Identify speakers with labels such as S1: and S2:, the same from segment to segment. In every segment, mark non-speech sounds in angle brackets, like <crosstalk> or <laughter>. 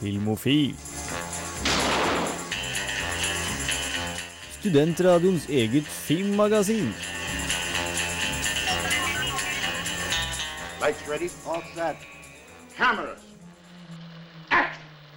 S1: Filmofil. Studentradioens eget filmmagasin.
S2: Lights ready, all set. Cameras.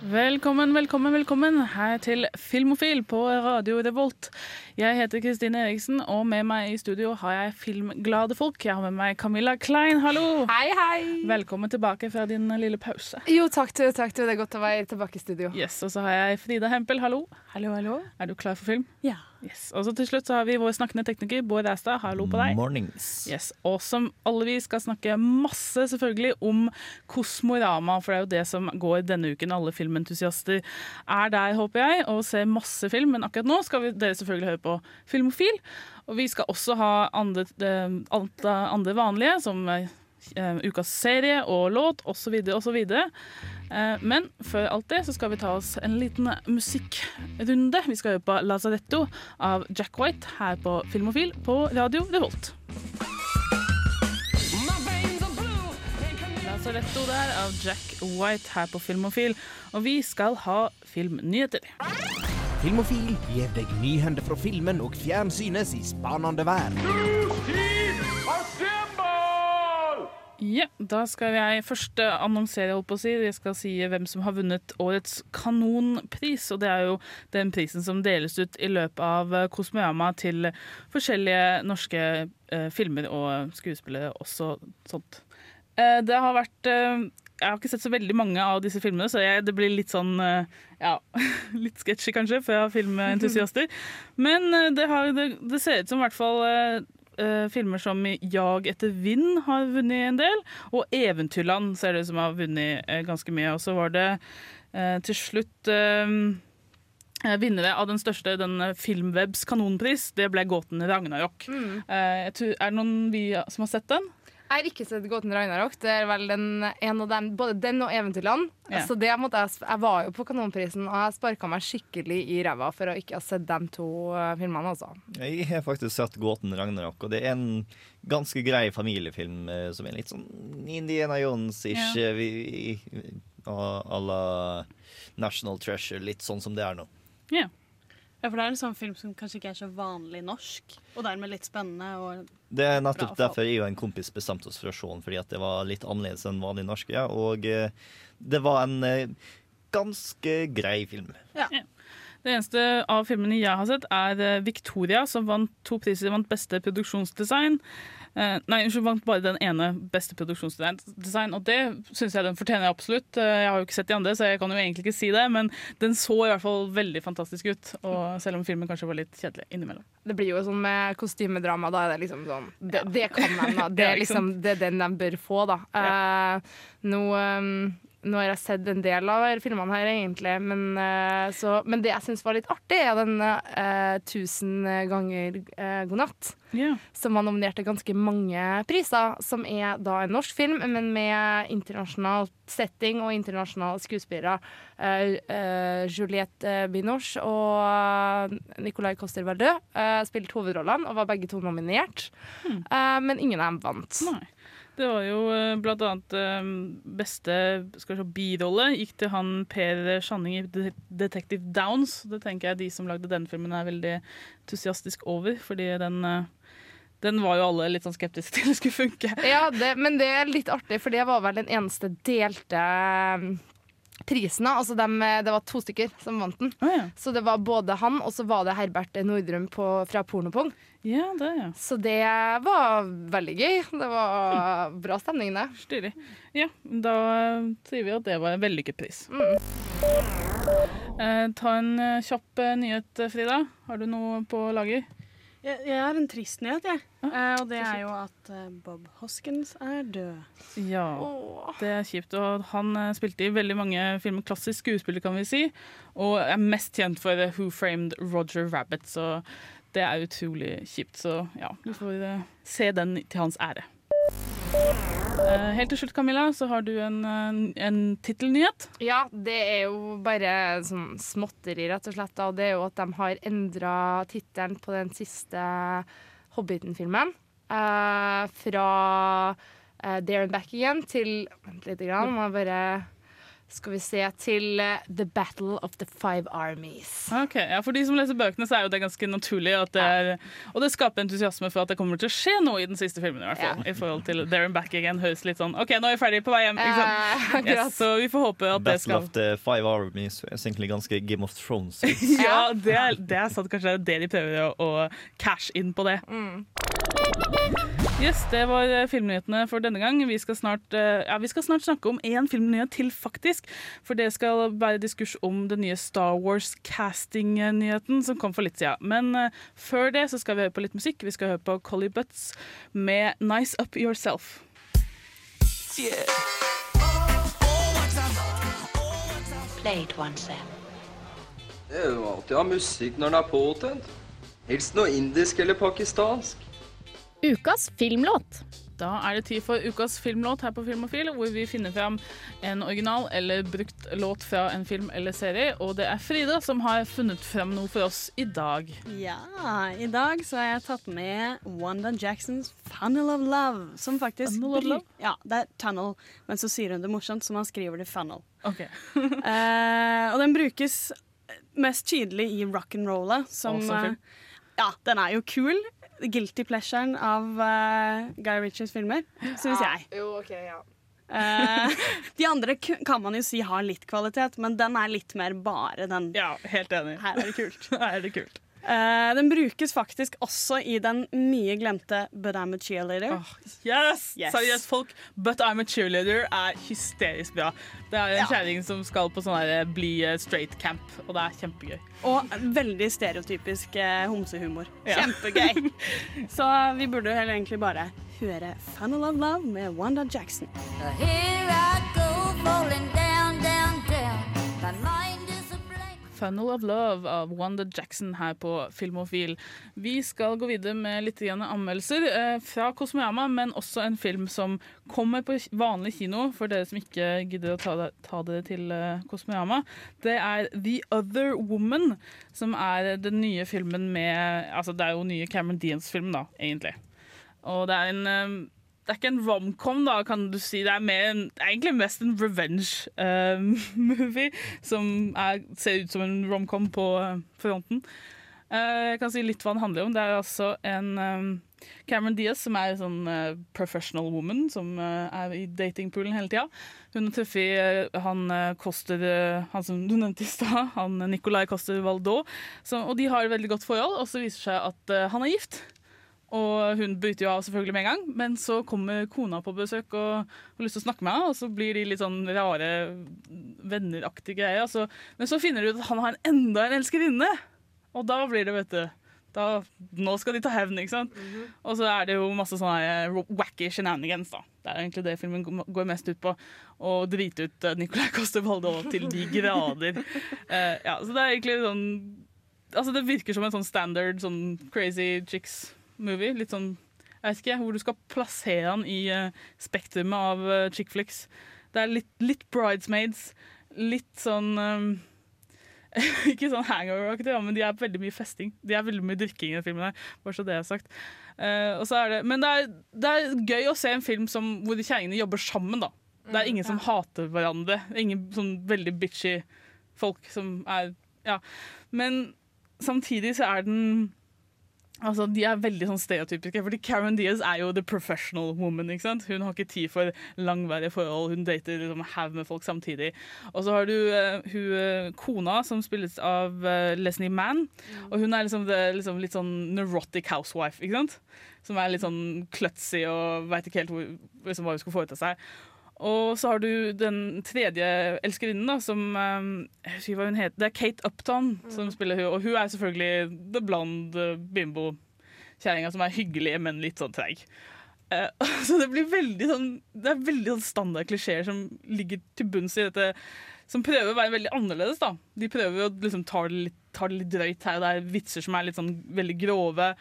S3: Velkommen, velkommen, velkommen her til Filmofil på Radio Revolt. Jeg heter Kristine Eriksen, og med meg i studio har jeg filmglade folk. Jeg har med meg Camilla Klein, hallo!
S4: Hei, hei.
S3: Velkommen tilbake fra din lille pause.
S4: Jo, takk du, takk du. Det er godt å være tilbake i studio.
S3: Yes, Og så har jeg Frida Hempel, hallo.
S4: Hallo, hallo.
S3: Er du klar for film?
S4: Ja.
S3: Yes. Og så til slutt så har vi vår snakkende tekniker Bård Ræstad, hallo på deg.
S1: Mornings.
S3: Yes, Og som alle vi skal snakke masse selvfølgelig om Kosmorama, for det er jo det som går denne uken. Alle filmentusiaster er der, håper jeg, og ser masse film. Men akkurat nå skal vi, dere selvfølgelig høre på Filmofil. Og vi skal også ha andre, eh, andre vanlige, som eh, ukas serie og låt osv. osv. Eh, men før alt det så skal vi ta oss en liten musikkrunde. Vi skal høre på Lazaretto av Jack White her på Filmofil på Radio Revolt. Lazaretto der av Jack White her på Filmofil. Og vi skal ha filmnyheter.
S5: Filmofil gir deg nyhender fra filmen og fjernsynets spanende vær.
S3: Ja, da skal jeg først eh, annonsere, holdt på å si. Jeg skal si hvem som har vunnet årets kanonpris. Og det er jo den prisen som deles ut i løpet av eh, til forskjellige norske eh, filmer og skuespillere også sånt. Eh, det har vært Jeg har ikke sett så veldig mange av disse filmene, så jeg, det blir litt sånn eh, ja, <laughs> litt sketsjy kanskje for jeg har filmentusiaster. Men eh, det, har, det, det ser ut som i hvert fall eh, eh, filmer som 'Jag etter vind' har vunnet en del, og 'Eventyrland' ser det ut som har vunnet eh, ganske mye. Og så var det eh, til slutt Vinnere av den største, den Filmwebs kanonpris, det ble gåten Ragnarok. Eh, er det noen vi som har sett den?
S4: Jeg har ikke sett Gåten Ragnarok. Det er vel den, en av dem, både den og Eventyrland.
S3: Ja.
S4: Så det måtte jeg, jeg var jo på Kanonprisen, og jeg sparka meg skikkelig i ræva for å ikke ha sett de to eh, filmene. altså.
S1: Jeg har faktisk sett Gåten Ragnarok, og det er en ganske grei familiefilm eh, som er litt sånn Indiana Jones-ish
S3: Ja.
S1: eh, vi- à la National Treasure, litt sånn som det er nå.
S3: Ja.
S6: Ja, for det er en sånn film som kanskje ikke er så vanlig norsk, og dermed litt spennende. Og
S1: Det er nettopp
S6: Bra,
S1: derfor jeg og en kompis bestemte oss for å se den, fordi at det var litt annerledes enn vanlig norsk. Ja, og eh, det var en eh, ganske grei film.
S3: Det eneste av filmene jeg har sett, er eh, Victoria, som vant to priser. Vant beste produksjonsdesign. Eh, nei, unnskyld, vant bare den ene beste produksjonsdesign, og det syns jeg den fortjener absolutt. Eh, jeg har jo ikke sett de andre, så jeg kan jo egentlig ikke si det, men den så i hvert fall veldig fantastisk ut. Og selv om filmen kanskje var litt kjedelig innimellom.
S4: Det blir jo sånn med kostymedrama. Da er det liksom sånn Det, det kan de, da. <laughs> Det er
S3: liksom.
S4: liksom det er den de bør få, da. Eh, nå, um, nå har jeg sett en del av filmene her, egentlig, men, eh, så, men det jeg syns var litt artig, er den uh, 'Tusen ganger uh, god natt'.
S3: Yeah.
S4: som var nominert til ganske mange priser, som er da en norsk film, men med internasjonal setting og internasjonale skuespillere. Uh, Juliette Binoche og Nicolai Coster Verdø uh, spilte hovedrollene og var begge to nominert, Eh, men ingen av dem vant.
S3: Nei. Det var jo eh, blant annet eh, beste skal se, birolle gikk til han Per Sjanning i Detective Downs. Det tenker jeg de som lagde den filmen er veldig entusiastisk over, fordi den, eh, den var jo alle litt sånn skeptiske til <laughs> skulle funke.
S4: Ja, det, men det er litt artig, for det var vel den eneste delte prisen. da. Altså de, det var to stykker som vant den.
S3: Oh, ja.
S4: Så det var både han, og så var det Herbert Nordrum på, fra Pornopong.
S3: ja, det ja.
S4: Så det var veldig gøy. Det var bra stemning, det.
S3: Stilig. Ja, da sier vi at det var en vellykket pris. Eh, ta en eh, kjapp eh, nyhet, eh, Frida. Har du noe på lager?
S6: Jeg, jeg har en trist nyhet, jeg. Eh, og det er jo at eh, Bob Hoskins er død.
S3: Ja. Det er kjipt. Og han eh, spilte i veldig mange filmer. Klassisk skuespiller, kan vi si. Og er mest kjent for eh, Who Framed Roger Rabbit, så det er utrolig kjipt. Så ja, du får eh, se den til hans ære. Eh, Helt til slutt, Camilla, så har du en, eh, en tittelnyhet.
S4: Ja, det er jo bare sånn småtteri, rett og slett. Og det er jo at de har endra tittelen på den siste Hobbiten-filmen. Eh, fra eh, There and Back Again til Vent litt, grann, må jeg bare skal vi se, til eh, The Battle of the Five Armies.
S3: Ok, ja, For de som leser bøkene, så er jo det ganske naturlig. At det er, og det skaper entusiasme for at det kommer til å skje noe i den siste filmen. I hvert fall, I forhold til There and Back Again høres litt sånn OK, nå er vi ferdig, på vei hjem. Ikke sant?
S4: Eh. <laughs>
S3: Yes, så vi får håpe at det skal Battle
S1: of the Five Armies er egentlig ganske Game of Thrones. <laughs>
S3: Ja, det er, det er sant. Kanskje det er det de prøver å, å cash inn på det. Yes, Det var eh, filmnyhetene for denne gang. Vi skal snart, ja, vi skal snart snakke om én filmnyhet til, faktisk. For det skal være diskurs om den nye Star Wars-casting-nyheten som kom for litt siden. Men eh, før det så skal vi høre på litt musikk. Vi skal høre på Collie Butts med 'Nice Up Yourself'.
S7: Played once.
S8: Det er jo alltid å ha musikk når den er påtent. Helst noe indisk eller pakistansk.
S9: Ukas filmlåt.
S3: Da er det tid for ukas filmlåt her på Filmofil, hvor vi finner fram en original eller brukt låt fra en film eller serie. Og det er Frida som har funnet fram noe for oss i dag.
S6: Ja, i dag så har jeg tatt med Wanda Jacksons 'Funnel of Love'. Som faktisk
S3: Funnel of Love?
S6: Ja, det er tunnel, men så sier hun det morsomt, så man skriver det funnel.
S3: Ok.
S6: uh, <laughs> og den brukes mest tydelig i rock'n'rolla, som
S3: Awesome
S6: eh, Ja, den er jo kul. Guilty pleasuren av uh, Guy Ritchies filmer, syns jeg.
S4: Jo, ok, ja.
S6: uh, de andre kan man jo si har litt kvalitet, men den er litt mer bare den.
S3: Ja, helt enig.
S6: Her er det kult. <laughs>
S3: Her er det kult.
S6: Eh, den brukes faktisk også i den mye glemte But I'm a Cheerleader.
S3: Oh, yes!
S6: Yes.
S3: Seriøst, folk. But I'm a cheerleader er hysterisk bra. Det er en
S6: Ja.
S3: kjerring som skal på sånn her bli eh, straight camp, og det er kjempegøy.
S6: Og veldig stereotypisk eh, homsehumor.
S3: Ja.
S6: Kjempegøy. <laughs> Så vi burde heller egentlig bare høre 'Funnel of Love' med Wanda Jackson.
S7: Here I go, down, down, down.
S3: Funnel of Love av Wanda Jackson her på Filmofil. Vi skal gå videre med litt anmeldelser eh, fra Kosmoyama, men også en film som kommer på vanlig kino, for dere som ikke gidder å ta, dere til eh, Kosmoyama. Det er The Other Woman, som er den nye filmen med Altså, det er jo nye Cameron Deans-film da, egentlig. Og det er en eh, det er ikke en romcom, da, kan du si. Det er, en, det er egentlig mest en revenge-movie <laughs> som er, ser ut som en romcom på uh, fronten. Uh, jeg kan si litt hva den handler om. Det er altså en um, Cameron Diaz som er en sånn eh, professional woman som eh, er i datingpoolen hele tida. Hun har truffet eh, han uh, Coster eh, Han som du nevnte i stad, han Nicolay Coster Valdo. Og de har et veldig godt forhold, og så viser det seg at eh, han er gift. Og hun bryter jo av selvfølgelig med en gang, men så kommer kona på besøk og har lyst til å snakke med henne, og så blir de litt sånn rare venneraktige greier. Altså. men så finner de ut at han har en enda en elskerinne, og da blir det, vet du da, Nå skal de ta hevn, ikke sant? Og så er det jo masse sånne wacky shenanigans, da. Det er egentlig det filmen går mest ut på. Å drite ut eh, Nicolai Coster Valdo til de grader. uh, <laughs> ja, så det er egentlig sånn Altså, det virker som en sånn standard sånn crazy chicks-movie. Litt sånn Jeg vet ikke hvor du skal plassere han i uh, spektrumet av uh, chick flicks. Det er litt, litt bridesmaids, litt sånn um, <laughs> Ikke sånn hangover-aktig, ja, men de er veldig mye festing. De er veldig mye drikking i den filmen. her, bare så det er sagt. Uh, er det, men det er, det er gøy å se en film som, hvor de kjerringene jobber sammen. da. Det er ingen som hater hverandre. Ingen sånn veldig bitchy folk som er Ja. Men samtidig så er den Altså, De er veldig sånn stereotypiske, fordi Karen Diaz er jo the professional woman. ikke sant? Hun har ikke tid for langvarige forhold, hun dater liksom haug med folk samtidig. Og så har du uh, hun eh, kona, som spilles av uh, Lesney Mann. Og hun er liksom, the, liksom litt sånn neurotic housewife, ikke sant? Som er litt sånn kløtsig og veit ikke helt hvor, liksom, hva hun skal foreta seg. Og så har du den tredje elskerinnen, da, som um, Jeg husker hva hun heter. Det er Kate Upton som spiller hun, og hun er selvfølgelig the blonde uh, bimbo-kjerringa som er hyggelig, men litt sånn treig. Eh, <laughs> så det blir veldig sånn Det er veldig sånn standard klisjeer som ligger til bunns i dette. Som prøver å være veldig annerledes. da De prøver å liksom ta det litt, ta det litt drøyt her og der. Vitser som er litt sånn veldig grove.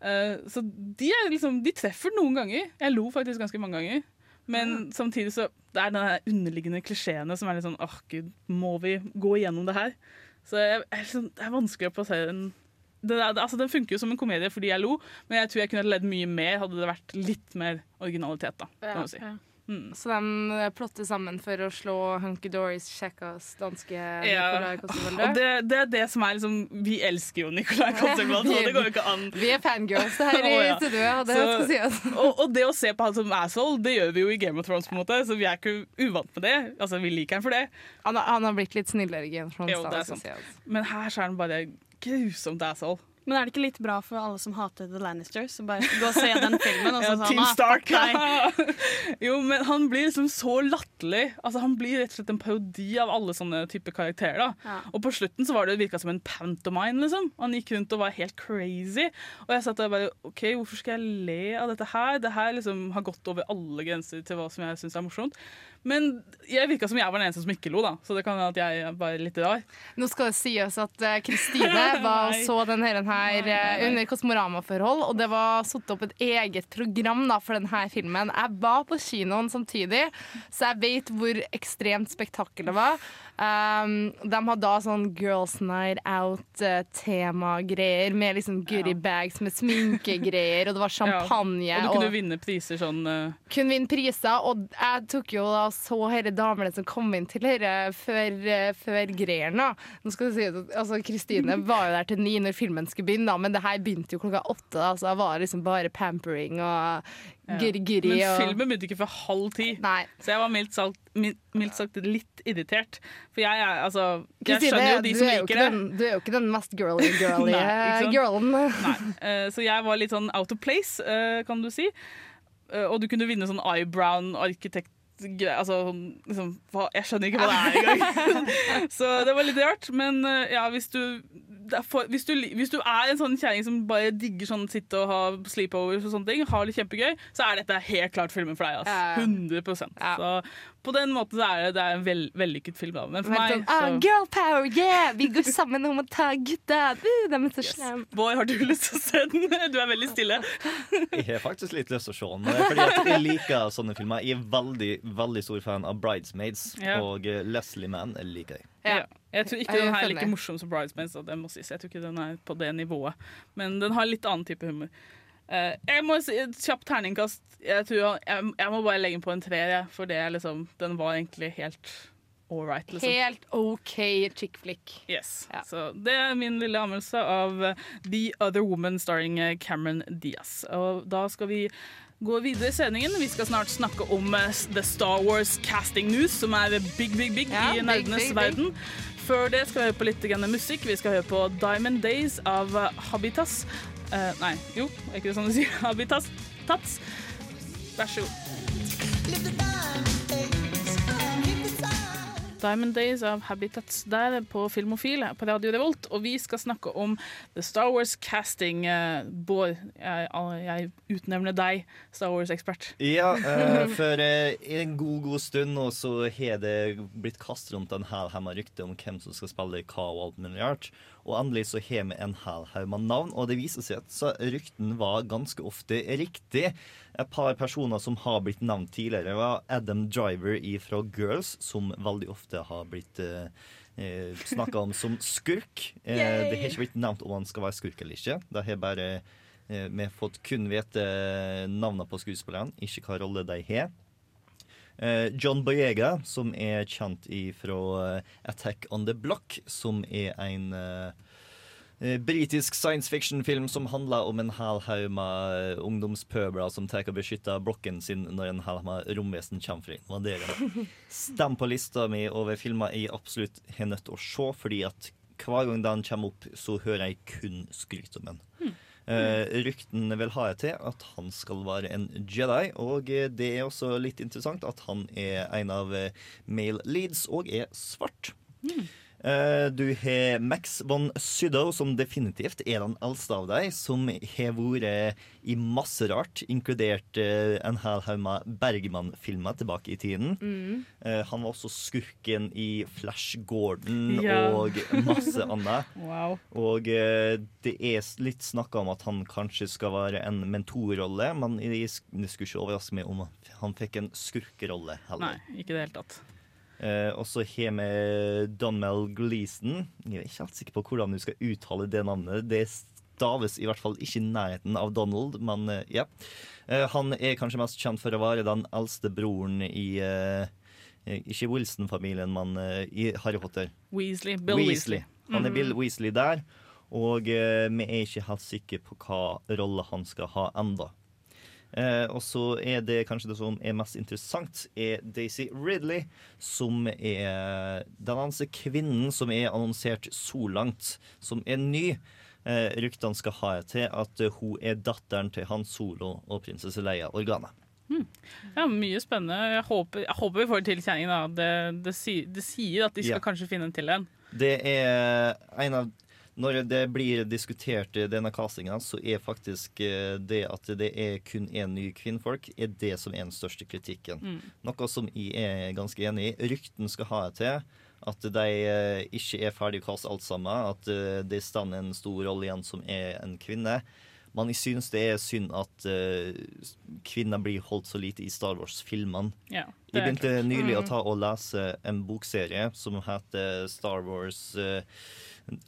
S3: Eh, så de, er liksom, de treffer noen ganger. Jeg lo faktisk ganske mange ganger. Men samtidig så det er den her underliggende klisjeene som er litt sånn åh gud, må vi gå igjennom det her? Så jeg, jeg, liksom, det er vanskelig å plassere den det altså, Den funker jo som en komedie fordi jeg lo, men jeg tror jeg kunne ledd mye mer hadde det vært litt mer originalitet. da, kan
S4: Ja.
S3: man si.
S4: Så de eh, plotter sammen for å slå Hunky Doris, Sjekkas, danske
S3: Ja.
S4: Nicolai
S3: Og det, det er det som er liksom Vi elsker jo Nicolai Coster-Waldau, det går jo ikke an.
S4: Vi er fangirls her i
S3: Å, ja.
S4: det
S3: Så-
S4: si sies. <laughs>
S3: og, og det å se på han som asshole, det gjør vi jo i Game of Thrones, på en måte, så vi er ikke uvant med det. Altså, Vi liker han for det.
S4: Han, han har blitt litt snillere i Game of Thrones.
S3: Jo,
S4: da, skal
S3: sant.
S4: sies.
S3: Men her så er han bare grusomt asshole.
S6: Men er det ikke litt bra for alle som hater The Lannisters? å bare gå og se den filmen og så
S3: Ja, Team
S6: ah,
S3: Stark. jo, men han blir liksom så latterlig. Altså, han blir rett og slett en parodi av alle sånne typer karakterer.
S6: Ja.
S3: Og på slutten så var det virka som en pantomime. liksom. Han gikk rundt og var helt crazy. Og jeg satt der bare OK, hvorfor skal jeg le av dette her? Det her liksom har gått over alle grenser til hva som jeg syns er morsomt. Men jeg virka som jeg var den eneste som ikke lo, da. Så det kan hende at jeg er litt rar.
S4: Nå skal det sies at eh, Kristine <laughs> var og så den her, eh, under Kosmorama-forhold, og det var satt opp et eget program da, for denne filmen. Jeg var på kinoen samtidig, så jeg vet hvor ekstremt spektakel det var. Um, de hadde da sånn Girls Night Out-temagreier med liksom goodie bags med sminkegreier, og det var champagne.
S3: Ja. Og du kunne vinne priser sånn uh...
S4: kunne vinne priser, og jeg tok jo da så disse damene som kom inn til dette før, eh, før greiene. Nå skal du si at altså, Kristine var jo der til ni når filmen skulle begynne, men det her begynte jo klokka åtte, da, så det var liksom bare pampering og gurgeri.
S3: Ja.
S4: Men
S3: filmen begynte ikke før halv ti. Så jeg var mildt sagt, mildt, sagt litt irritert. For jeg jeg, altså Jeg skjønner jo de som
S4: jo
S3: liker det.
S4: den- Du er jo ikke den mest girly-girly <laughs>
S3: Nei,
S4: girlen.
S3: Nei. Uh, <laughs> så jeg var litt sånn out of place, uh, kan du si. Eh, og du kunne vinne sånn eyebrown arkitekt Altså, liksom, jeg skjønner ikke hva det er engang. <laughs> så det var litt rart. Men eh, ja, hvis du, for, hvis, du, hvis du er en sånn kjerring som bare digger sånn sitte og ha sleepovers og sånne ting, har det kjempegøy, så er dette helt klart filmen for deg. Altså. 100% Så på den måten så er det, det er en vel, vellykket film. Da. Men for
S4: Men
S3: meg
S4: sånn, ah, girl power, yeah! Vi går sammen om å ta gutta! Uh, de er så slemme.
S3: Bård, har du lyst til å se den? Du er veldig stille.
S1: Jeg har faktisk litt lyst til å se den. Fordi at jeg liker sånne filmer. Jeg er veldig veldig stor fan av Bridesmaids,
S3: yeah.
S1: og eh, Leslie Mann liker jeg.
S3: Ja. Jeg tror ikke
S4: Jeg
S3: den her er like morsom som Bridesmaids. sies. Jeg tror ikke den er på det nivået. Men den har litt annen type humor. Eh, jeg må si et kjapt terningkast. Jeg, tror, jeg, jeg må bare legge på en treer, jeg, for det er liksom, den var egentlig helt all right. Liksom.
S4: Helt OK chick flick.
S3: Yes. Så det er min lille anmeldelse av eh, The Other Woman starring eh, Cameron Diaz. Og da skal vi gå videre i sendingen. Vi skal snart snakke om The Star Wars casting news, som er big, big, big
S4: Ja,
S3: i nerdenes verden. Før det skal vi høre på litt musikk. Vi skal høre på Diamond Days av Habitas. Eh, nei, jo, er ikke det sånn du sier? <laughs> Habitats. Tats. Vær så god. Diamond Days av Habitats der på Filmofil på Radio Revolt. Og vi skal snakke om The Star Wars casting. Eh, Bård, jeg, jeg utnevner deg Star Wars-ekspert.
S1: Ja, uh, <laughs> for uh, en god, god stund nå så har det blitt kastet rundt en hel haug rykter om hvem som skal spille hva og alt mulig rart. Og endelig så har vi en hel haug med navn, og det viser seg at så rykten var ganske ofte riktig. Et par personer som har blitt nevnt tidligere, var Adam Driver fra Girls, som veldig ofte har blitt eh, snakka om som skurk. <laughs> Eh, det har ikke blitt nevnt om han skal være skurk eller ikke. Det har bare eh, vi har fått kun vite navnene på skuespillerne, ikke hva rolle de har. Eh, John Boyega, som er kjent fra Attack on the Block, som er en eh, eh, britisk science fiction-film som handler om en hel haug med ungdomspøbler som tar og beskytter blokken sin når en hel med romvesen kommer fra <laughs> Stem på lista mi over filmer jeg absolutt har nødt til å se, fordi at hver gang den kommer opp, så hører jeg kun skryt om den. Uh, rykten vil ha til at han skal være en Jedi, og eh, det er også litt interessant at han er en av eh, male leads og er svart. Eh, du har Max von Sydow, som definitivt er den eldste av dem, som har vært i masse rart, inkludert eh, en hel haug med Bergman-filmer tilbake i tiden.
S4: Mm.
S1: Eh, han var også skurken i Flash Gordon
S3: Ja.
S1: og masse annet. <laughs>
S3: Wow.
S1: Og eh, det er litt snakka om at han kanskje skal være en mentorrolle, men jeg det skulle ikke overraske meg om han fikk en skurkerolle heller.
S3: Nei, ikke det helt tatt.
S1: Eh, og så har vi Donmel Gleeson. Jeg er ikke helt sikker på hvordan du skal uttale det navnet. Det staves i hvert fall ikke i nærheten av Donald, men eh, ja. Eh, han er kanskje mest kjent for å være den eldste broren i eh, Ikke Wilson-familien, men eh, i Harry Potter.
S3: Weasley. Bill Weasley.
S1: Han er
S3: Mhm.
S1: Bill Weasley der, og eh, vi er ikke helt sikre på hva rolle han skal ha enda. Eh, og så er det kanskje det som er mest interessant, er Daisy Ridley, som er den kvinnen som er annonsert så langt, som er ny. Eh, ryktene skal ha til at eh, hun er datteren til Han Solo og prinsesse Leia Organa.
S3: Ja, Mye spennende. Jeg håper, jeg håper vi får til kjenningen. Det, det, det sier at de skal
S1: Ja.
S3: kanskje finne en til en.
S1: Det er en av Når det blir diskutert i denne castingen, så er faktisk eh, det at det er kun én ny kvinnfolk, er det som er den største kritikken.
S3: Mm.
S1: Noe som jeg er ganske enig i. Rykten skal ha til at de eh, ikke er ferdig kast alt sammen. At eh, det stand en stor rolle igjen som er en kvinne. Men jeg synes det er synd at uh, kvinner blir holdt så lite i Star Wars-filmene.
S3: Ja,
S1: Jeg
S3: er
S1: begynte nylig å
S3: Mm.
S1: ta og lese en bokserie som heter Star Wars eh,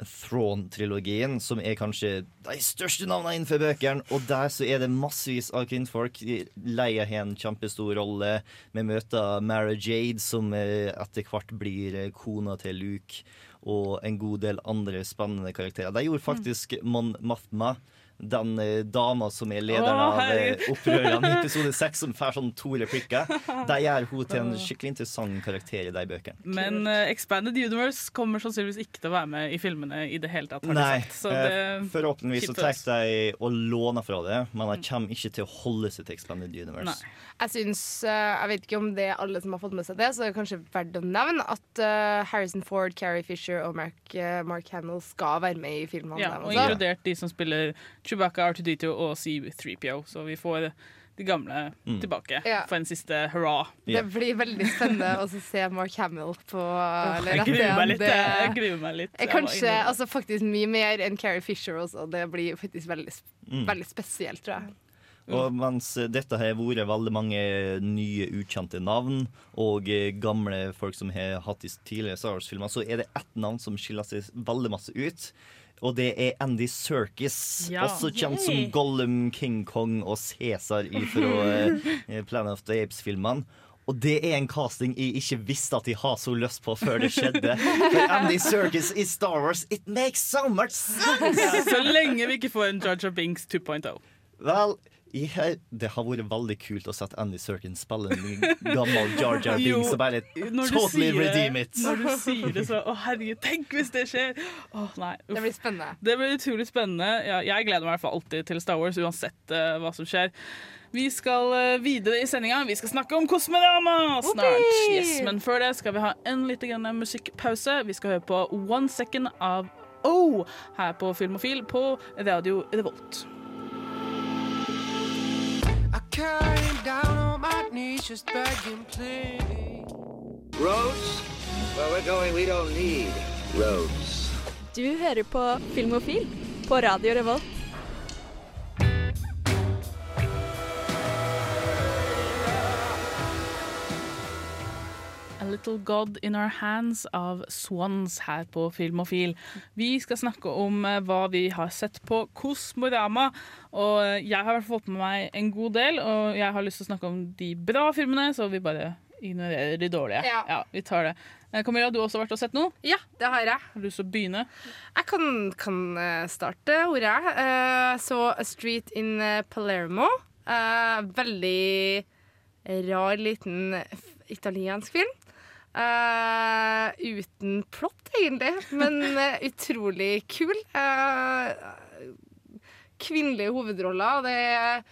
S1: Throne-trilogien, som er kanskje de største navnene innenfor bøkene. Og der så er det massevis av kvinnfolk. Leia har en kjempestor rolle. Vi møter Mara Jade, som eh, etter hvert blir eh, kona til Luke, og en god del andre spennende karakterer. De gjorde faktisk Mon Mathma. Den eh, dama som er lederen
S3: Å,
S1: av
S3: opprørene <laughs>
S1: opprørerne i episode seks, som får sånn to replikker. De gjør hun til en skikkelig interessant karakter i de bøkene.
S3: Men uh, Expanded Universe kommer sannsynligvis ikke til å være med i filmene i det hele tatt. har
S1: Nei,
S3: sagt. Så
S1: eh,
S3: det,
S1: forhåpentligvis så tar de og låner fra det, men de kommer ikke til å holde seg til Expanded Universe.
S4: Jeg syns, eh, jeg vet ikke om det er alle som har fått med seg det, så det er kanskje verdt å nevne at uh, Harrison Ford, Carrie Fisher og Mark, uh, Mark Hamill skal være med i filmene.
S3: ja, og inkludert de som spiller Chewbacca, R2D2 og C3PO. Så vi får de gamle
S1: Mm.
S3: tilbake
S4: Ja.
S3: for en siste hurra.
S4: Det blir veldig spennende å se Mark Hamill på eller
S3: Jeg gruer meg litt. Jeg gruer meg litt. Jeg
S4: kanskje altså, faktisk mye mer enn Carrie Fisher også. Det blir faktisk veldig,
S1: Mm.
S4: veldig spesielt, tror jeg.
S1: Og mens dette har vært veldig mange nye ukjente navn, og eh, gamle folk som har hatt i tidligere Star Wars-filmer, så er det ett navn som skiller seg veldig masse ut. Og det er Andy Serkis,
S3: Ja.
S1: også kjent som Gollum, King Kong og Cæsar fra <laughs> Planet of the Apes-filmene. Og det er en casting jeg ikke visste at de har så lyst på før det skjedde. For Andy Serkis i Star Wars, it makes so much sense!
S3: Ja, så lenge vi ikke får en Jar Binks 2.0.
S1: Vel, jeg, det har vært veldig kult å sette Andy Serkin spille en gammel Jar Jar <laughs> Bings og bare totally
S3: sier-
S1: redeem it.
S3: Når du sier det, så Å, herregud, tenk hvis det skjer! Å, nei, uff.
S4: Det blir spennende.
S3: Det blir utrolig spennende. Ja, jeg gleder meg i hvert fall alltid til Star Wars, uansett uh, hva som skjer. Vi skal uh, videre i sendinga. Vi skal snakke om Kosmorama snart. Yes, men før det skal vi ha en lite grann musikkpause. Vi skal høre på One Second av O her på Filmofil på Radio Revolt.
S10: Came down on my knees just begging, please.
S2: Roads? Where we're going, we don't need roads.
S11: Du hører på Filmofil på Radio Revolt.
S3: Little God In Our Hands av Swans her på Filmofil. Vi skal snakke om eh, hva vi har sett på Kosmorama. Og eh, jeg har i hvert fall fått med meg en god del, og jeg har lyst til å snakke om de bra filmene, så vi bare ignorerer de dårlige.
S4: Ja.
S3: vi tar det. Eh, Camilla, du har også vært og sett noe?
S4: Ja, det har jeg.
S3: Har du lyst til å begynne?
S4: Jeg kan, kan starte ordet. Uh, så A Street in Palermo. Veldig rar liten italiensk film. Eh, uten plott, egentlig, men uh, utrolig kul. Uh, kvinnelige hovedroller. Det er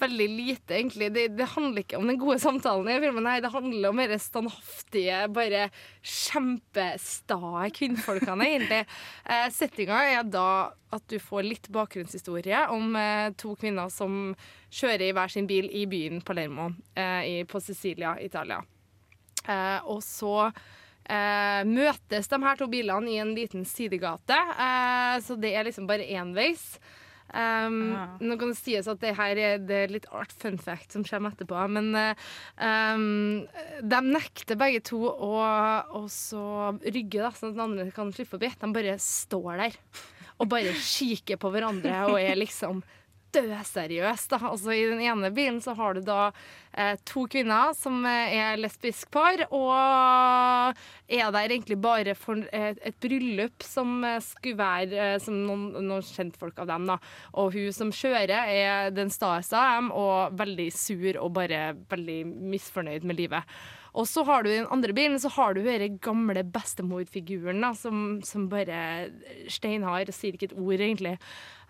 S4: veldig lite, egentlig. Det, det handler ikke om den gode samtalen i filmen, nei, det handler om de standhaftige, bare kjempestae kvinnfolkene, egentlig. Eh, Settinga er da at du får litt bakgrunnshistorie om eh, to kvinner som kjører i hver sin bil i byen Palermo eh, i, på Sicilia, Italia. Eh, og så eh, møtes de her to bilene i en liten sidegate, eh, så det er liksom bare enveis. Um,
S3: ja.
S4: Nå kan det sies at det her er, det er litt art fun fact som kommer etterpå, men eh, um, de nekter begge to å, å så rygge, da, sånn at den andre kan slippe forbi. De bare står der og bare kikker på hverandre og er liksom dødseriøs. da. Altså, I den ene bilen så har du da eh, to kvinner som eh, er lesbisk par, og er der egentlig bare for et, et bryllup som eh, skulle være eh, som noen, noen kjentfolk av dem. da. Og hun som kjører, er den staeste av dem, og veldig sur og bare veldig misfornøyd med livet. Og så har du den andre bilen så har du den gamle bestemorfiguren da, som, som bare steinhard og sier ikke et ord, egentlig.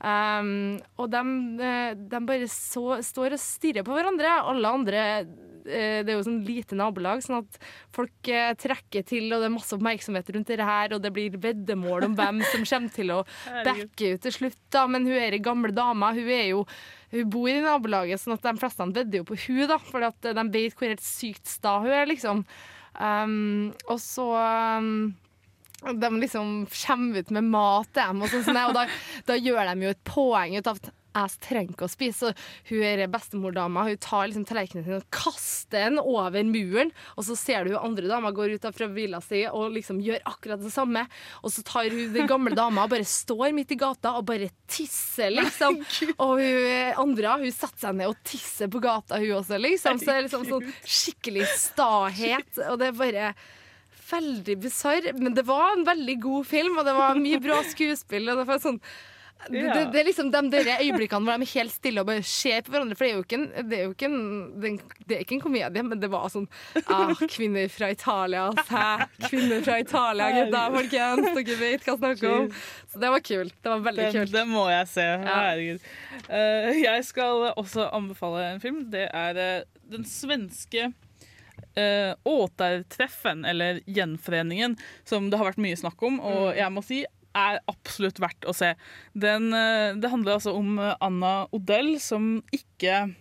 S4: Um, og de, de bare så, står og stirrer på hverandre. Alle andre eh, Det er jo sånn lite nabolag, sånn at folk eh, trekker til, og det er masse oppmerksomhet rundt det her, og det blir veddemål om hvem som kommer til å <laughs> backe ut til slutt. da, Men hun er ei gamle dame. Hun er jo hun bor i nabolaget, sånn at de fleste vedder jo på hun da, for de vet hvor helt sykt sta hun er, liksom. Um, og så um, de liksom kommer ut med mat til dem, og, sånn, og da, da gjør de jo et poeng ut av at jeg trenger ikke å spise. Så hun er bestemordama hun tar liksom tallerkenen sin og kaster den over muren. Og så ser du hun andre dama går ut fra villa si og liksom gjør akkurat det samme. Og så tar hun den gamle dama og bare står midt i gata og bare tisser, liksom. Og hun andre hun setter seg ned og tisser på gata, hun også, liksom. Så det er liksom sånn skikkelig stahet. Og det er bare veldig bisarr, men det var en veldig god film, og det var mye bra skuespill. Og det var sånn det, det, det er liksom de der øyeblikkene hvor de er helt stille og bare ser på hverandre. For det er jo ikke en, det er ikke en, det er, ikke en komedie, men det var sånn ah, Kvinner fra Italia, hæ? Kvinner fra Italia, gutta, folkens. Dere vet hva jeg snakker om. Så det var kult. Det var veldig kult.
S3: det må jeg se. Herregud. Ja. jeg skal også anbefale en film. Det er eh, den svenske uh, Återtreffen, eller Gjenforeningen, som det har vært mye snakk om. Og
S4: Mm.
S3: jeg må si er absolutt verdt å se. Den, eh, det handler altså om Anna Odell, som ikke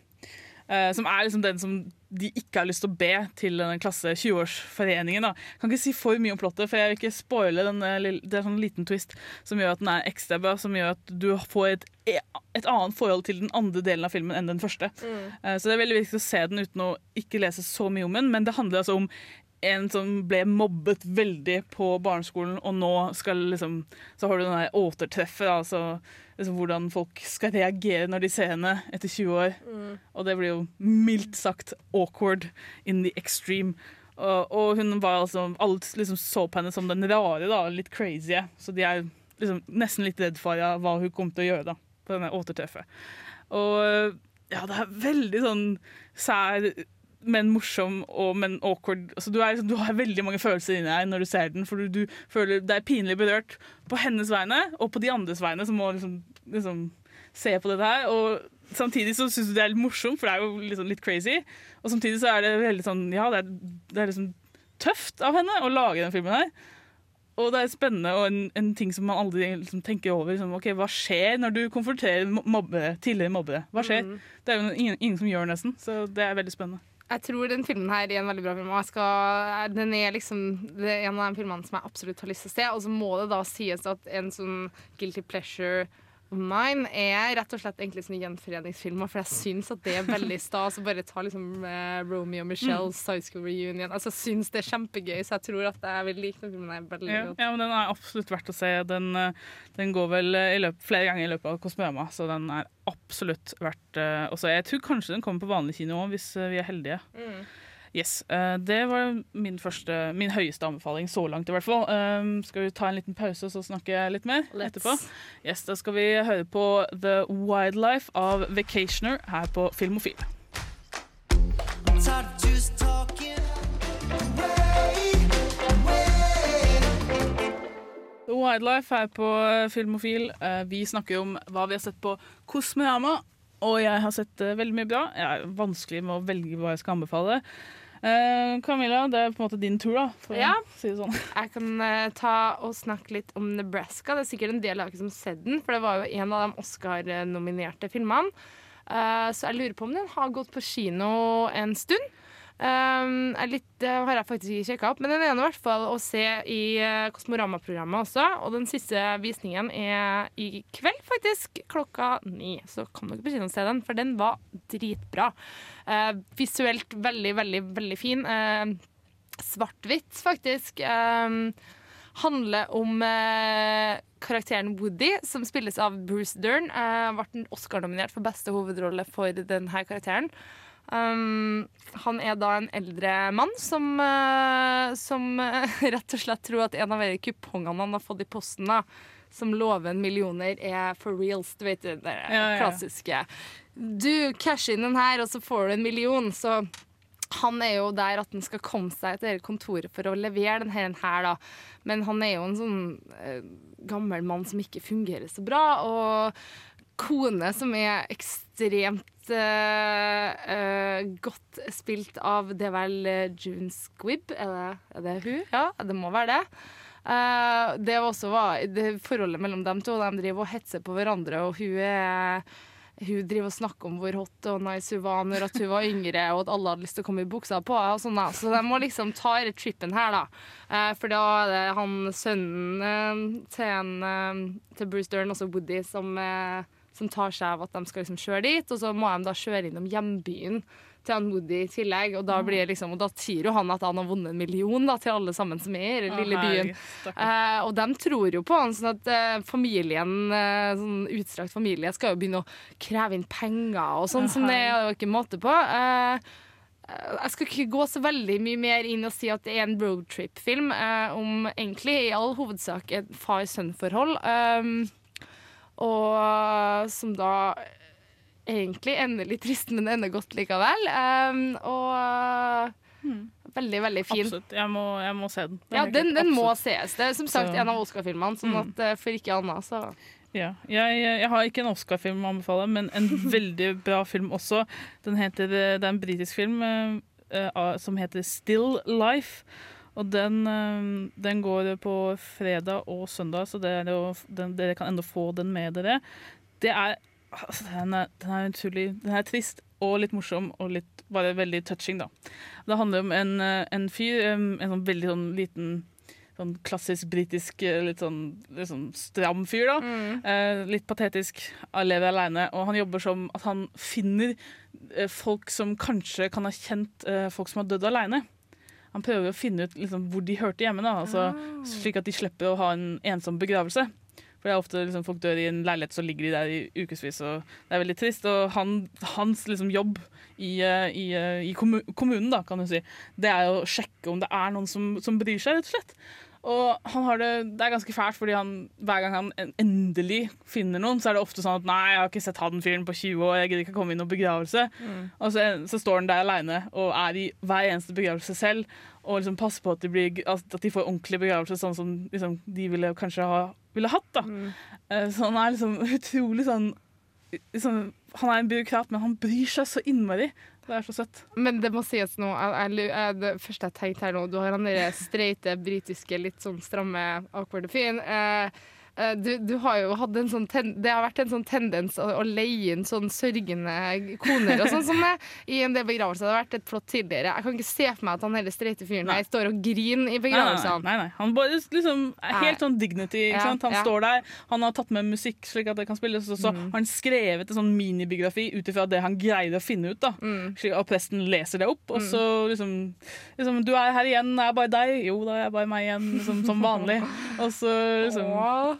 S3: Som er liksom den som de ikke har lyst til å be til den klasse 20-årsforeningen. Jeg kan ikke si for mye om plottet, for jeg vil ikke spoile den, eh, det er sånn liten twist som gjør at den er ekstra bra, som gjør at du får et, et annet forhold til den andre delen av filmen enn den første. Mm. Så det er veldig viktig å se den uten å ikke lese så mye om den, men det handler altså om en som ble mobbet veldig på barneskolen, og nå skal liksom Så har du den der återtreffet, altså liksom hvordan folk skal reagere når de ser henne etter 20 år.
S4: Mm.
S3: Og det blir jo mildt sagt awkward in the extreme. Og, og hun var altså Alle liksom så på henne som den rare, da, litt crazy. Så de er liksom nesten litt redd for ja, hva hun kommer til å gjøre da, på denne återtreffet. Og ja, det er veldig sånn sær, men morsom og men awkward. Altså, du, er, du har veldig mange følelser inni deg når du ser den, for du, du føler deg pinlig berørt på hennes vegne og på de andres vegne, som må liksom, liksom se på dette her. Og samtidig så syns du det er litt morsomt, for det er jo liksom litt crazy. Og samtidig så er det veldig sånn Ja, det er, det er liksom tøft av henne å lage den filmen her. Og det er spennende og en, en ting som man aldri liksom tenker over. Liksom, ok, Hva skjer når du konfronterer mobbe, tidligere mobbere? Hva skjer?
S4: Mm.
S3: Det er jo ingen, ingen som gjør nesten, så det er veldig spennende.
S4: Jeg tror den filmen her er en veldig bra film. Og skal, den er liksom Det er en av de filmene som jeg absolutt har lyst til å se. Og så må det da sies at en sånn guilty pleasure mine er rett og slett egentlig sånne gjenforeningsfilmer. For jeg syns at det er veldig stas å bare ta liksom eh, Romeo og Michelle's High School Reunion. Altså Jeg syns det er kjempegøy, så jeg tror at jeg vil like den filmen her veldig
S3: Ja,
S4: godt.
S3: ja, men Den er absolutt verdt å se. Den, eh, den går vel eh, i løp, flere ganger i løpet av Kosmøma, så den er absolutt verdt eh, å se. Jeg tror kanskje den kommer på vanlig kino òg, hvis vi er heldige.
S4: Mm.
S3: Yes, eh, Det var min, første, min høyeste anbefaling så langt, i hvert fall. Um, skal vi ta en liten pause, så snakker jeg litt mer
S4: Let's.
S3: etterpå? Yes, Da skal vi høre på The Wildlife av Vacationer her på Filmofil. The Wildlife her på eh, Filmofil. Eh, Vi snakker om hva vi har sett på Kosmorama. Og jeg har sett eh, veldig mye bra. Jeg er vanskelig med å velge hva jeg skal anbefale. Eh, Camilla, det er på en måte din tur, da. For
S4: Ja.
S3: å si det sånn. <laughs>
S4: Jeg kan uh, ta og snakke litt om Nebraska. Det er sikkert en del av dere som har sett den, for det var jo en av de Oscar-nominerte filmene. Uh, så jeg lurer på om den har gått på kino en stund. Um, litt, det har jeg faktisk ikke sjekka opp, men den er i hvert fall å se i uh, Kosmorama-programmet også. Og den siste visningen er i kveld, faktisk, klokka ni. Så kan dere på kino og se den, for den var dritbra. Uh, visuelt veldig, veldig, veldig fin. Eh, Svart-hvitt, faktisk. Um, handler om eh, karakteren Woody, som spilles av Bruce Dern. Ble Oscar-nominert for beste hovedrolle for denne karakteren. Um, han er da en eldre mann som, uh, som uh, <laughs> rett og slett tror at en av de kupongene han har fått i posten, da, som lover en millioner, er for reals. Du vet det der
S3: Ja, ja.
S4: klassiske. Du casher inn den her, og så får du en million. Så han er jo der at han skal komme seg til kontoret for å levere den her, her da. Men han er jo en sånn uh, gammel mann som ikke fungerer så bra, og kone som er ekstremt uh, godt spilt av Det er vel eh, June Squibb? Er det, er det hun? Ja, det må være det. Uh, det også var det forholdet mellom dem to. De driver og hetser på hverandre, og hun er hun driver og snakker om hvor hot og nice hun var når hun var yngre, og at alle hadde lyst til å komme i buksa på henne. sånn. Så de må liksom ta denne trippen her, da. Eh, for da er det han sønnen til, en, til Bruce Dern, også Woody, som, eh, som tar seg av at de skal liksom kjøre dit. Og så må de da kjøre innom hjembyen til han Woody i tillegg. Og da, blir det liksom, og da sier jo han at han har vunnet en million da, til alle sammen som er i den lille byen. Eh, og de tror jo på han, sånn at eh, familien, eh, sånn utstrakt familie, skal jo begynne å kreve inn penger og sånn, som det er jo ikke måte på. Eh, eh, jeg skal ikke gå så veldig mye mer inn og si at det er en roadtrip-film eh, om egentlig i all hovedsak et far-sønn-forhold. Um, og som da egentlig ender litt trist, men ender godt likevel. Um, og veldig, veldig fin.
S3: Absolutt. Jeg må, jeg må se den.
S4: Ja, den, den må
S3: ses,
S4: sees. Det er som sagt
S3: Så-
S4: en av Oscar-filmene, sånn
S3: Mm.
S4: at eh, for ikke annet, så
S3: Ja. Jeg, jeg har ikke en Oscar-film å anbefale, men en <laughs> veldig bra film også. Den heter, eh, det er en britisk film uh, som heter Still Life. Og den, eh, den går på fredag og søndag, så det er jo, den, dere kan ennå få den med dere. Det er, altså, den, er, den er utrolig Den er trist og litt morsom og litt bare veldig touching, da. Det handler om en, eh, en fyr, en sånn veldig sånn liten sånn klassisk britisk, eh, litt sånn, litt sånn stram fyr, da. Eh, litt patetisk, lever aleine, og han jobber som at han finner folk som kanskje kan ha kjent folk som har dødd aleine. Han prøver å finne ut liksom, hvor de hørte hjemme, altså, slik at de slipper å ha en ensom begravelse. For det er ofte liksom, folk dør i en leilighet, så ligger de der i ukevis, og det er veldig trist. Og han, hans liksom, jobb i, eh, i, eh, i kommunen, da, kan du si, det er å sjekke om det er noen som, som bryr seg, rett og slett. Og han har det, det er ganske fælt, fordi han, hver gang han endelig finner noen, så er det ofte sånn at nei, jeg har ikke sett han fyren på 20 år, jeg gidder ikke komme i noen begravelse. Og så, så står han der aleine og er i hver eneste begravelse selv, og liksom passer på at de, blir, at de får ordentlig begravelse, sånn som liksom, de ville kanskje ha ville hatt. da. Mm. Så han er liksom <laughs> utrolig sånn liksom, Han er en byråkrat, men han bryr seg så innmari. Det er så søtt.
S4: Men det må sies nå jeg, jeg, Det første jeg tenkte her nå Du har han der streite, britiske, litt sånn stramme, awkward fyren. Eh, eh, du, du har jo hatt en sånn ten, Det har vært en sånn tendens å, å leie inn sånn sørgende koner og sånn som det i en del begravelser. Det har vært et flott tidligere. Jeg kan ikke se for meg at han hele streite fyren her står og griner i
S3: Nei, nei, nei, nei. Han bare liksom helt sånn dignity. Ikke
S4: Ja,
S3: sant? Han
S4: ja.
S3: står der, han har tatt med musikk slik at det kan spilles, og så
S4: Mm.
S3: han skrevet en sånn minibiografi ut ifra det han greide å finne ut. da.
S4: Mm.
S3: At presten leser det opp, og så liksom, liksom Du er her igjen, er jeg bare deg? Jo, da er jeg bare meg igjen, liksom, som vanlig. <laughs> Og så liksom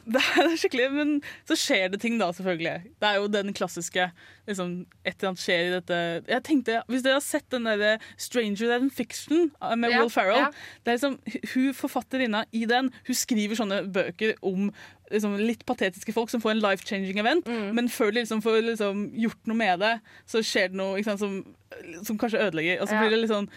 S3: det er <laughs> skikkelig, Men så skjer det ting, da, selvfølgelig. Det er jo den klassiske liksom, Et eller annet skjer i dette Jeg tenkte, Hvis dere har sett den derre 'Stranger Than Fiction' eh, med
S4: Ja,
S3: Will Ferrell
S4: ja.
S3: det er liksom, Hun forfatterinna i den Hun skriver sånne bøker om liksom, litt patetiske folk som får en life-changing event,
S4: Mm.
S3: men før de liksom får liksom, gjort noe med det, så skjer det noe sant, som, som kanskje ødelegger. Og så
S4: Ja.
S3: blir det litt sånn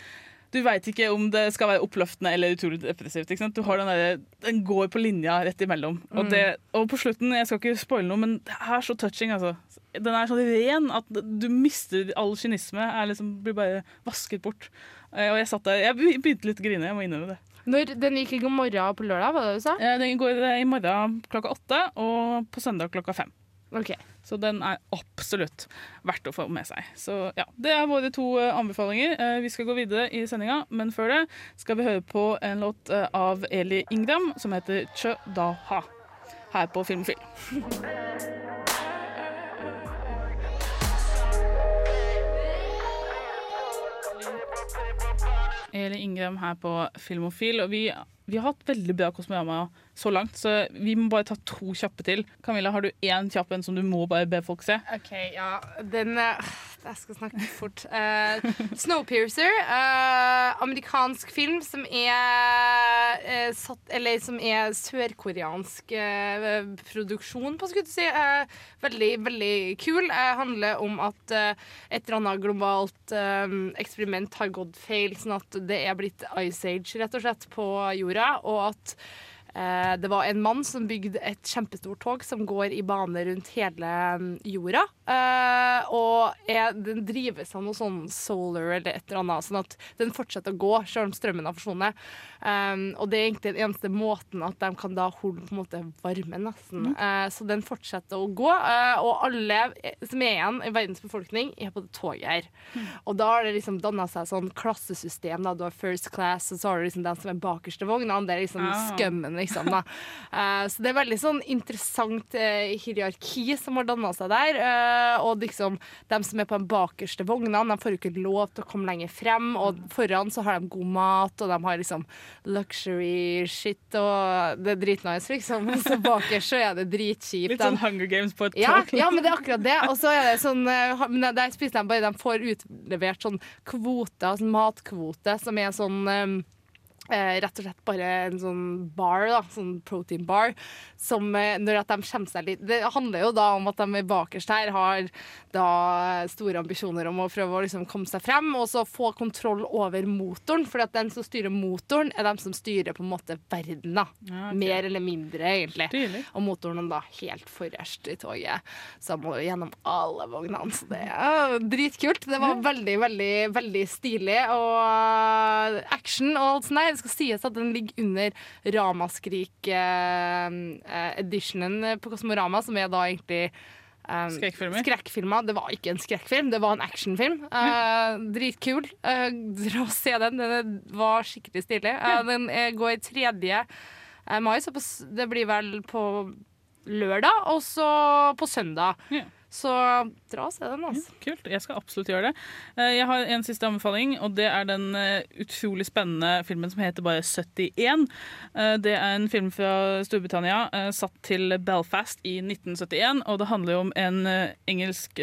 S3: du veit ikke om det skal være oppløftende eller utrolig depressivt. Du har den, der, den går på linja rett imellom. Og,
S4: Mm.
S3: det, og på slutten, jeg skal ikke spoile noe, men det er så touching. Altså. Den er sånn ren at du mister all kynisme. Liksom, blir bare vasket bort. Eh, Og jeg satt der, jeg begynte litt å grine, jeg må innrømme det.
S4: Når den gikk i morgen på lørdag, var det du sa?
S3: Den går eh, i morgen klokka åtte, og på søndag klokka fem.
S4: Ok.
S3: Så den er absolutt verdt å få med seg. Så ja, Det er våre to eh, anbefalinger. Eh, Vi skal gå videre i sendinga, men før det skal vi høre på en låt eh, av Eli Ingram som heter Chø Da Ha. Her på Filmofil. Eli Ingram her på Filmofil, og vi vi har hatt veldig bra Kosmorama så langt, så vi må bare ta to kjappe til. Camilla, har du én kjapp en som du må bare be folk se?
S4: OK, ja. Den eh, Jeg skal snakke fort. Uh, Snowpiercer. Uh, amerikansk film som er uh, satt Eller som er sørkoreansk produksjon, på skulle du si. Veldig, veldig kul. Handler om at et eller annet globalt eksperiment har gått feil, sånn at det er blitt Ice Age, rett og slett, på jorda. Og at det var en mann som bygde et kjempestort tog som går i bane rundt hele mm, jorda. Eh, og er, den drives av noe sånn solar eller et eller annet, sånn at den fortsetter å gå selv om strømmen har forsvunnet. Um, og det er egentlig den eneste måten at de kan da holde på en måte varmen, nesten. Uh, så den fortsetter å gå, uh, og alle som er igjen i verdens befolkning, er på det toget her. Og da har det liksom danna seg sånn klassesystem. Da. Du har first class, og så har du liksom den som er bakerste vogna. Det er liksom
S3: Ah.
S4: skummen, liksom. Da. <laughs> Så det er veldig sånn interessant hierarki som har danna seg der. eh, og liksom de som er på den bakerste vogna, de får jo ikke lov til å komme lenger frem. Og foran så har de god mat, og de har liksom luxury shit, og det er dritnice, liksom. Men så bakerst så er det dritkjipt.
S3: Litt sånn Hunger Games på et
S4: ja,
S3: tog.
S4: ja, men det er akkurat det. Og så er det sånn eh, men Der spiser de bare De får utlevert sånn kvoter, sånn matkvote, som er sånn eh, rett og slett bare en sånn bar, da, sånn protein bar, som eh, når at de kommer seg litt Det handler jo da om at de bakerst her har da store ambisjoner om å prøve å liksom komme seg frem, og så få kontroll over motoren, for at den som styrer motoren, er dem som styrer på en måte verden, da.
S3: Ja, okay.
S4: Mer eller mindre, egentlig.
S3: Stilig.
S4: Og motoren er da helt forrest i toget, så han må jo gjennom alle vognene. Så det er dritkult. Det var veldig, veldig, veldig stilig. Og action og alt sånt der. Det skal sies at den ligger under Ramaskrik-editionen på Kosmorama, som er da egentlig um,
S3: Skrekkfilmer?
S4: Skrekkfilmer. Det var ikke en skrekkfilm, det var en actionfilm. Uh, dritkul. Uh, dra og se den. Den var skikkelig stilig. Uh, den går i 3. eh, mai, så på, det blir vel på lørdag, og så på søndag. Så dra og se den, altså.
S3: Kult. Jeg skal absolutt gjøre det. Eh, Jeg har en siste anbefaling, og det er den eh, utrolig spennende filmen som heter bare 71. Eh, Det er en film fra Storbritannia satt til Belfast i 1971, og det handler jo om en engelsk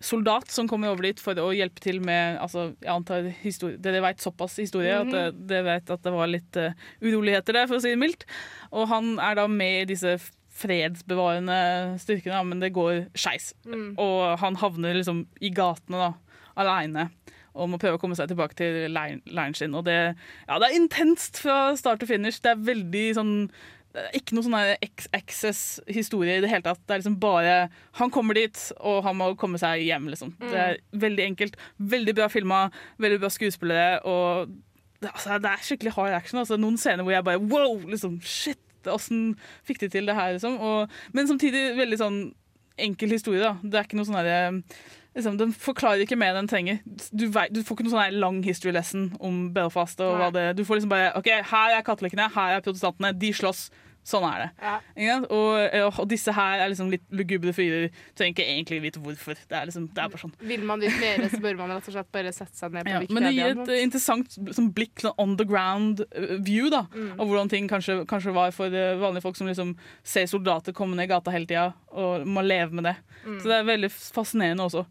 S3: soldat som kommer over dit for å hjelpe til med altså, jeg antar historie, Dere vet såpass historie at eh, dere vet at det var litt uh, uroligheter der, for å si det mildt. Og han er da med i disse fredsbevarende styrkene, men det går skeis.
S4: Mm.
S3: Og han havner liksom i gatene da, aleine og må prøve å komme seg tilbake til leiren sin. Og det, ja, det er intenst fra start til finish. Det er veldig sånn ikke noe sånn X-Access-historie i det hele tatt. Det er liksom bare Han kommer dit, og han må komme seg hjem, liksom. Det er veldig enkelt. Veldig bra filma, veldig bra skuespillere, og det, altså, det er skikkelig hard action. Altså, noen scener hvor jeg bare wow! Liksom, shit! Åssen fikk de til det her, liksom? Og, men samtidig veldig sånn enkel historie, da. Det er ikke noe sånn herre Liksom, den forklarer ikke mer enn den trenger. Du, vei, du får ikke noe sånn lang history lesson om Belfast. Og hva det, du får liksom bare OK, her er katolikkene, her er protestantene. De slåss. Sånn er det.
S4: Ja.
S3: Og, og disse her er liksom litt lugubre fyrer. Trenger ikke egentlig vite hvorfor. Det er, liksom, det er bare sånn.
S4: Vil man vite mer, så bør man rett og slett bare sette seg ned på
S3: Ja, men det gir et
S4: sant?
S3: eh, interessant sånn blikk, sånn on the ground eh, view, da,
S4: Mm.
S3: av hvordan ting kanskje, kanskje var for eh, vanlige folk som liksom ser soldater komme ned i gata hele tida og må leve med det.
S4: Mm.
S3: Så det er veldig fascinerende også.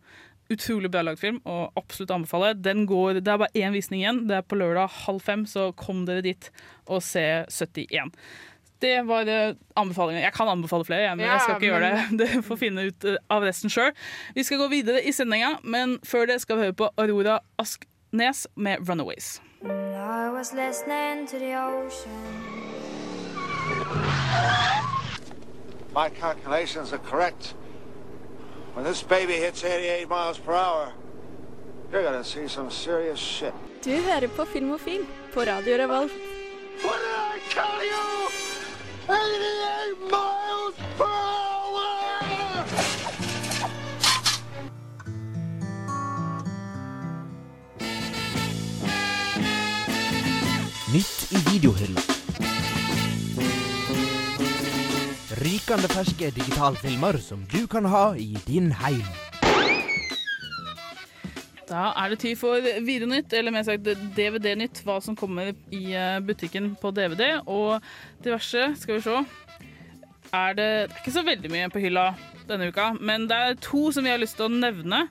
S3: Utrolig bra lagd film, og absolutt anbefaler. Den går, det er bare én visning igjen. Det er på lørdag halv fem, så kom dere dit og se 71. Det var eh, anbefalingen. Jeg kan anbefale flere, jeg, men jeg skal ikke gjøre det. <laughs> det. Får finne ut eh, av resten sjøl. Vi skal gå videre i sendinga, men før det skal vi høre på Aurora Asknes med 'Runaways'.
S7: I was listening to the ocean.
S12: My calculations are correct. When this baby hits 88 miles per hour, you're gonna see some serious shit.
S11: Du hører på Filmofil på Radio Revolt.
S12: What did I tell you? 88 miles per hour!
S5: Nytt i videohylla. Rykende ferske digitalfilmer som du kan ha i din heim.
S3: Da er det tid for Videonytt, eller mer sagt DVD-nytt. Hva som kommer i eh, butikken på DVD og diverse. Skal vi se. Er det, det er ikke så veldig mye på hylla denne uka, men det er to som vi har lyst til å nevne.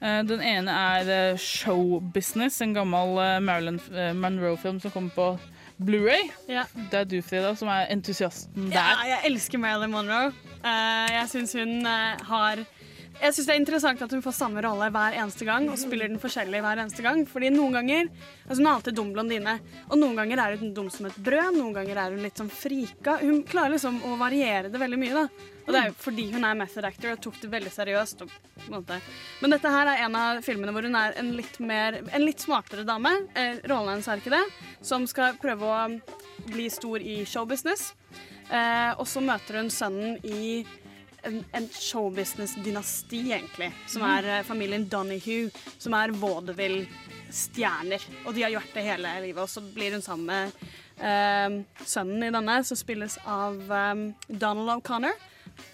S3: Eh, Den ene er Showbusiness, Show Business, en gammel eh, Marilyn eh, Monroe-film som kommer på Blu-ray. Det er du, Frida, som er entusiasten der.
S6: Ja, jeg elsker Marilyn Monroe. Eh, jeg syns hun eh, har Jeg synes det er interessant at hun får samme rolle hver eneste gang og spiller den forskjellig hver eneste gang. Fordi noen ganger altså Hun er alltid dum blondine, og noen ganger er hun dum som et brød. Noen ganger er hun litt sånn frika. Hun klarer liksom å variere det veldig mye, da. Og det er jo fordi hun er method actor og tok det veldig seriøst. Men dette her er en av filmene hvor hun er en litt, mer, en litt smartere dame. Eh, rollen hennes er ikke det. Som skal prøve å bli stor i showbusiness. Eh, og så møter hun sønnen i en, en showbusiness-dynasti, egentlig. Som
S3: Mhm.
S6: er eh, familien Donahue, som er vaudeville-stjerner. Og de har gjort det hele livet. Og så blir hun sammen med eh, sønnen i denne, som spilles av eh, Donald O'Connor.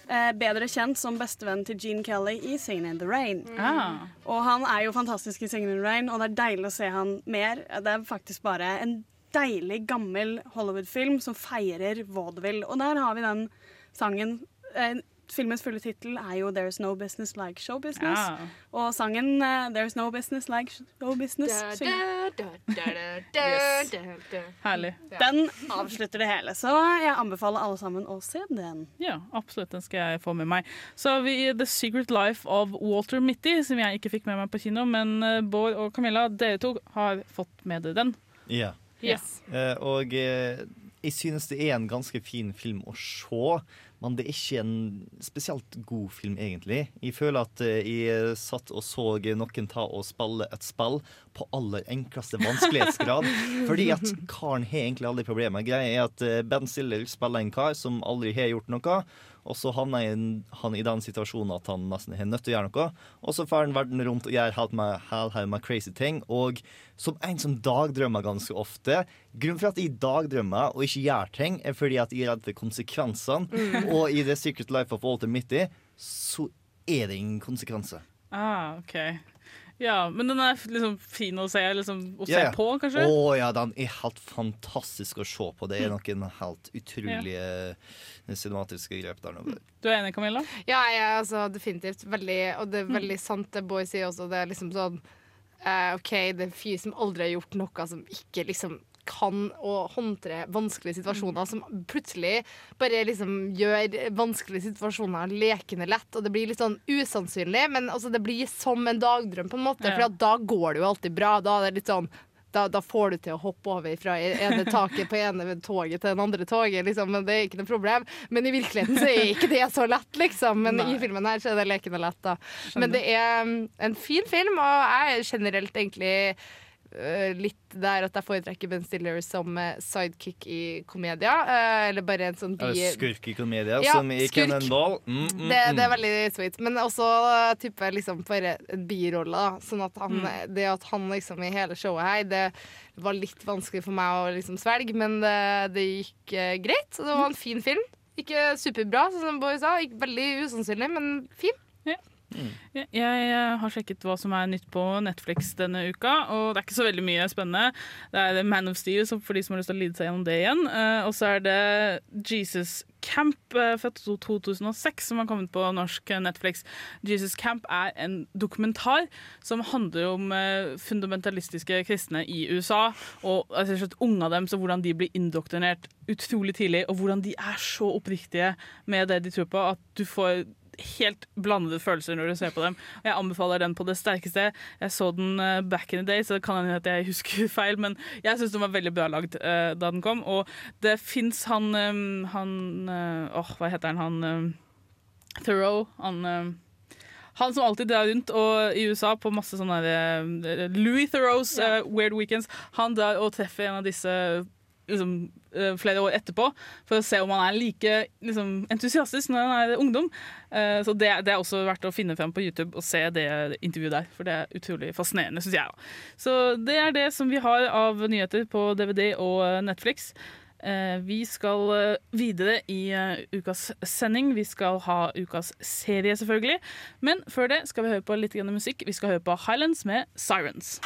S6: Eh, bedre kjent som bestevenn til Gene Kelly i 'Singin' in the Rain'.
S3: Ah.
S6: Og han er jo fantastisk i 'Singin' in the Rain', og det er deilig å se han mer. Det er faktisk bare en deilig, gammel Hollywood-film som feirer vaudeville. Og der har vi den sangen. Eh, filmens fulle tittel er jo 'There's No Business Like Show Business'.
S3: Ja.
S6: Og sangen uh, 'There's No Business Like Show Business'
S4: Da,
S6: Yes.
S3: Herlig.
S6: Den avslutter det hele, så jeg anbefaler alle sammen å se den.
S3: Ja, absolutt. Den skal jeg få med meg. Så har vi The Secret Life of Walter Mitty, som jeg ikke fikk med meg på kino. Men eh, Bård og Camilla, dere to har fått med dere den.
S1: Ja.
S3: Yes.
S1: Uh, og uh, jeg synes det er en ganske fin film å se, men det er ikke en spesielt god film, egentlig. Jeg føler at eh, jeg satt og så noen ta og spille et spill på aller enkleste vanskelighetsgrad. <laughs> fordi at karen har egentlig aldri problemer. Greia er at eh, Ben Stiller spiller en kar som aldri har gjort noe. Og så havner han- i den situasjonen at han nesten er nødt til å gjøre noe. Og så drar han verden rundt og gjør helt med, crazy ting. Og som en som dagdrømmer ganske ofte Grunnen for at jeg dagdrømmer og ikke gjør ting, er fordi at jeg er redd for konsekvensene.
S3: Mm.
S1: Og i The Secret Life of Walter Mitty så er det ingen konsekvenser.
S3: Ah, OK. Ja, men den er liksom fin å se, liksom, å se
S1: Ja, ja.
S3: på, kanskje?
S1: Å ja, den er helt fantastisk å se på. Det er noen helt utrolige cinematiske grep der. nå.
S3: Du er enig, Camilla?
S4: Ja, jeg er altså definitivt veldig Og det er veldig sant det Boy sier også. Det er liksom sånn uh, OK, det er en fyr som aldri har gjort noe som ikke liksom kan å håndtere vanskelige situasjoner, som plutselig bare liksom gjør vanskelige situasjoner lekende lett. Og det blir litt sånn usannsynlig, men altså det blir som en dagdrøm, på en måte.
S3: Ja.
S4: For da går det jo alltid bra. Da er det litt sånn da, da får du til å hoppe over fra ene taket på ene toget til den andre toget. Liksom. Men det er ikke noe problem. Men i virkeligheten så er ikke det så lett, liksom. Men
S3: Nei.
S4: i filmen her så er det lekende lett, da. Men det er um, en fin film, og jeg er generelt egentlig litt der at jeg foretrekker Ben Stiller som eh, sidekick i komedia. eh, eller bare en sånn bi...
S1: Eller skurk i komedia,
S4: Ja,
S1: som i. Cannonball. Mm, mm,
S4: Det, det er
S1: mm.
S4: veldig sweet. Men også type liksom bare en birolle. da. Sånn at han, det at han liksom i hele showet her, det var litt vanskelig for meg å liksom svelge, men det, det gikk uh, greit. Det var en fin film. Ikke superbra, som Boy sa. Ikke veldig usannsynlig, men fin.
S3: Jeg, jeg eh, har sjekket hva som er nytt på Netflix denne uka, og det er ikke så veldig mye spennende. Det er Man of Steel for de som har lyst til å lide seg gjennom det igjen. Eh, og så er det Jesus Camp eh, fra 2006 som har kommet på norsk Netflix. Jesus Camp er en dokumentar som handler om eh, fundamentalistiske kristne i USA. Og altså, unge av dem, så hvordan de blir indoktrinert utrolig tidlig, og hvordan de er så oppriktige med det de tror på, at du får helt blandede følelser når du ser på dem. Og jeg anbefaler den på det sterkeste. Jeg så den eh, back in the day, så det kan hende at jeg husker <laughs> feil, men jeg syns den var veldig bra lagd uh, da den kom. Og det fins han um, Han Åh, hva heter han? Han eh, Thoreau. Han eh, han som alltid drar rundt og, i USA på masse sånne Louis Thoreaus uh, Weird Weekends. Han drar og treffer en av disse liksom, eh, flere år etterpå for å se om han er like liksom, entusiastisk når han er ungdom. Eh, så det, det er også verdt å finne frem på YouTube og se det intervjuet der, for det er utrolig fascinerende, syns jeg. Så det er det som vi har av nyheter på DVD og eh, Netflix. Vi skal videre i ukas sending. Vi skal ha ukas serie, selvfølgelig. Men før det skal vi høre på litt musikk. Vi skal høre på Highlands med Sirens.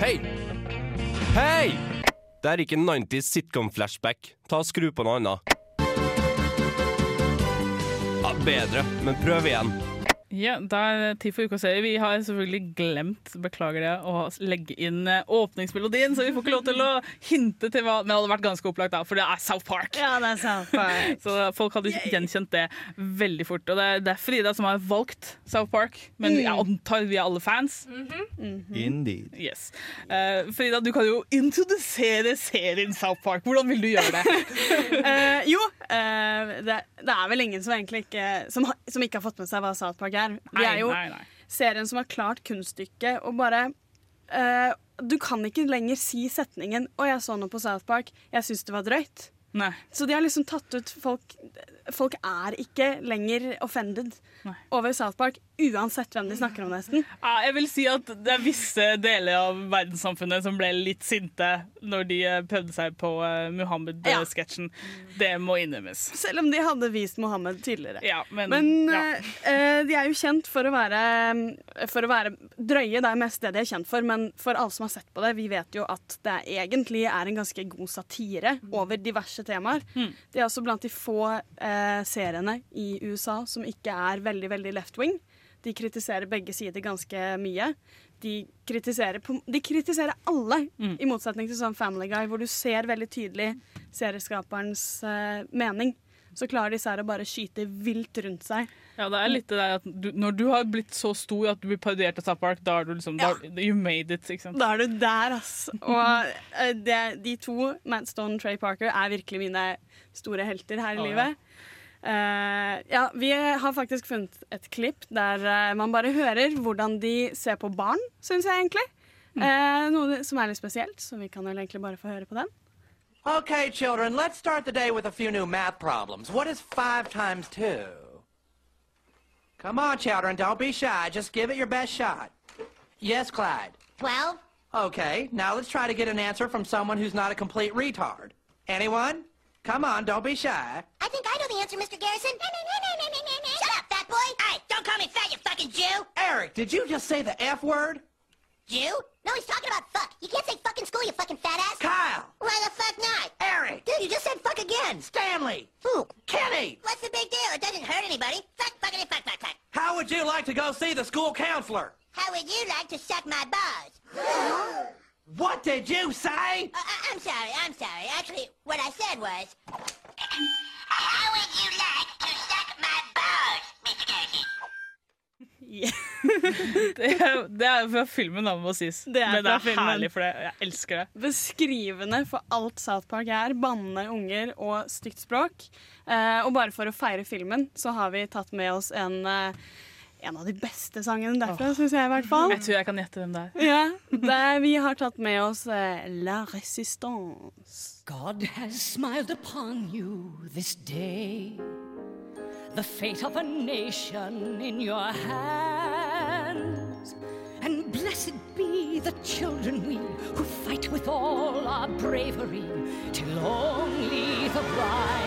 S13: Hei! Hei! Det er ikke 90s sitcom-flashback. Ta og Skru på noe annet. Ja, bedre, men prøv igjen.
S3: Ja, det er tid for ukas serie. Vi har selvfølgelig glemt beklager det, å legge inn eh, åpningsmelodien, så vi får ikke lov til å hinte til hva Men det hadde vært ganske opplagt, da, for det er South Park.
S6: Ja, det er South Park. <laughs>
S3: så folk hadde gjenkjent det veldig fort. Og det er, det er Frida som har valgt South Park, men jeg antar vi er alle fans.
S1: Indeed.
S3: Yes. Uh, Frida, du kan jo introdusere serien South Park. Hvordan vil du gjøre det?
S6: uh, <laughs> jo, uh, det, det er vel ingen som egentlig ikke som, som ikke har fått med seg hva South Park er. Vi
S3: Nei,
S6: er jo
S3: nei, nei.
S6: serien som har klart kunststykket og bare uh, Du kan ikke lenger si setningen 'Å, jeg så noe på South Park. Jeg syns det var drøyt'.
S3: Nei.
S6: Så de har liksom tatt ut folk Folk er ikke lenger offended over South Park, uansett hvem de snakker om, nesten.
S3: Ja, jeg vil si at det er visse deler av verdenssamfunnet som ble litt sinte når de eh, prøvde seg på uh, Muhammed-sketsjen. Det må innrømmes.
S6: Selv om de hadde vist Mohammed tidligere.
S3: Ja, men,
S6: Men
S3: ja.
S6: eh, eh, de er jo kjent for å være For å være drøye. Det er mest det de er kjent for. Men for alle som har sett på det, vi vet jo at det egentlig er en ganske god satire over diverse temaer.
S3: Mm.
S6: De er også blant de få eh, seriene i USA som ikke er veldig, veldig left wing. De kritiserer begge sider ganske mye. De kritiserer, de kritiserer alle,
S3: Mm.
S6: i motsetning til sånn Family Guy, hvor du ser veldig tydelig serieskaperens eh, mening. Så klarer disse her å bare skyte vilt rundt seg.
S3: Ja, det er litt det der at du, Når du har blitt så stor at du blir parodiert av South Park, da er du liksom da, You made it, ikke sant?
S6: Da er du der, ass. Og eh, det, de to, Matt Stone og Trey Parker, er virkelig mine store helter her i
S3: Å, ja.
S6: livet. Eh, ja, vi har faktisk funnet et klipp der uh, man bare hører hvordan de ser på barn, syns jeg egentlig. Eh, noe som er litt spesielt, så vi kan vel egentlig bare få høre på den.
S14: Okay, children, let's start the day with a few new math problems. What is five times two? Come on, children, don't be shy. Just give it your best shot. Yes, Clyde.
S15: Twelve?
S14: Okay, now let's try to get an answer from someone who's not a complete retard. Anyone? Come on, don't be shy.
S15: I think I know the answer, Mr. Garrison. <laughs> Shut up, fat boy! Hey, don't call me fat, you fucking Jew!
S14: Eric, did you just say the F word?
S15: Jew? No, he's talking about fuck. You can't say fuck in school, you fucking fat ass.
S14: Kyle!
S15: Why the fuck not?
S14: Eric!
S15: Dude, you just said fuck again.
S14: Stanley!
S15: Who?
S14: Kenny!
S15: What's the big deal? It doesn't hurt anybody. Fuck, fuckity, fuck, fuck, fuck.
S14: How would you like to go see the school counselor?
S15: How would you like to suck my balls?
S14: What did you say?
S15: Uh, uh, I'm sorry, I'm sorry. Actually, what I said was... <coughs> How would you like to suck my balls, Mr. Garrison? <laughs>
S3: Det, er- det er fra filmen, da, må sies.
S6: Det er
S3: Men det er
S6: filmen.
S3: herlig, for det. jeg elsker det.
S6: beskrivende for alt South Park er. Bannende unger og stygt språk. Eh, og bare for å feire filmen, så har vi tatt med oss en, eh, en av de beste sangene derfra, synes jeg i hvert fall.
S3: Jeg tror jeg kan gjette hvem det er.
S6: Ja, det, vi har tatt med oss eh, La Resistance.
S16: God has smiled upon you this day. The fate of a nation in your hands. And blessed be the children we who fight with all our bravery till only the righteous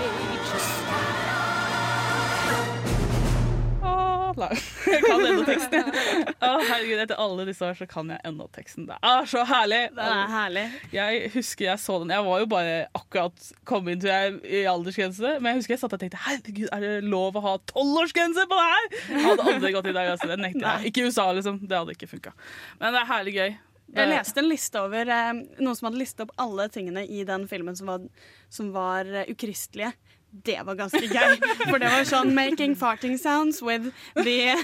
S3: Åh, Jeg kan ennå teksten. <laughs> Å, herregud, etter alle disse år så kan jeg ennå teksten. Det er så herlig.
S6: Det er herlig.
S3: Jeg husker jeg så den Jeg var jo bare akkurat kommet inn til jeg, i aldersgrense, men jeg husker jeg satt og tenkte herregud, er det lov å ha tolvårsgrense på det her? Jeg hadde aldri gått i dag. Altså. Det nekter jeg. Ikke i USA, liksom. Det hadde ikke funka. Men det er herlig gøy.
S6: Jeg leste en liste over eh, noen som hadde listet opp alle tingene i den filmen som var, som var eh, ukristelige. Det var ganske gøy. For det var sånn 'making farting sounds with the,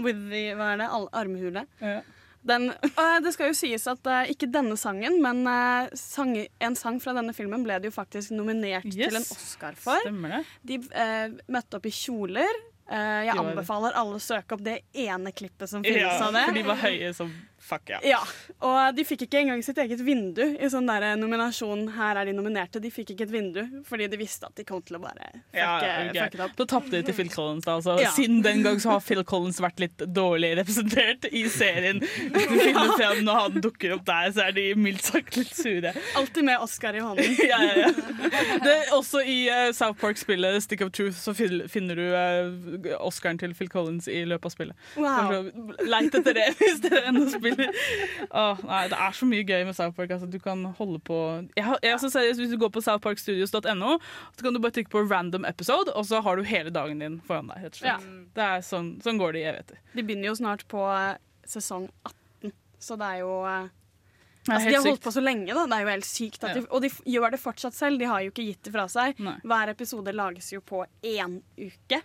S6: with the Hva er det? Armhule. Den, og det skal jo sies at uh, ikke denne sangen, men uh, sang, en sang fra denne filmen ble det jo faktisk nominert
S3: Yes.
S6: til en Oscar for.
S3: Stemmer det.
S6: De uh, møtte opp i kjoler. Eh, jeg anbefaler alle å søke opp det ene klippet som finnes
S3: Ja,
S6: av det.
S3: for de var høye som fuck ja.
S6: Ja, og de fikk ikke engang sitt eget vindu i sånn der nominasjon. Her er de nominerte. De fikk ikke et vindu, fordi de visste at de kom til å bare fucke,
S3: Ja,
S6: fucke
S3: ok.
S6: det opp.
S3: Da tapte de til Phil Collins. Da, altså.
S6: Ja.
S3: Siden den gang så har Phil Collins vært litt dårlig representert i serien. Hvis du finner frem når han dukker opp der, så er de mildt sagt litt sure.
S6: Alltid med Oscar i hånden. <laughs>
S3: ja, ja, ja. Det også i uh, South Park-spillet Stick of Truth så finner du uh, Oscaren til Phil Collins i løpet av spillet.
S6: Wow.
S3: Leit etter det <laughs> hvis dere ennå spiller. <laughs> Åh, nei, det er så mye gøy med South Park. Altså, du kan holde på jeg, jeg, er seriøst, Hvis du går på southparkstudios.no, så kan du bare trykke på random episode, og så har du hele dagen din foran deg. rett og slett. Det er sånn, sånn går det i evigheter.
S6: De begynner jo snart på eh, sesong 18, så det er jo eh, Altså, de har holdt på så lenge, da. Det er jo helt sykt.
S3: Ja.
S6: de, og de gjør det fortsatt selv. De har jo ikke gitt det fra seg. Hver episode lages jo på én uke.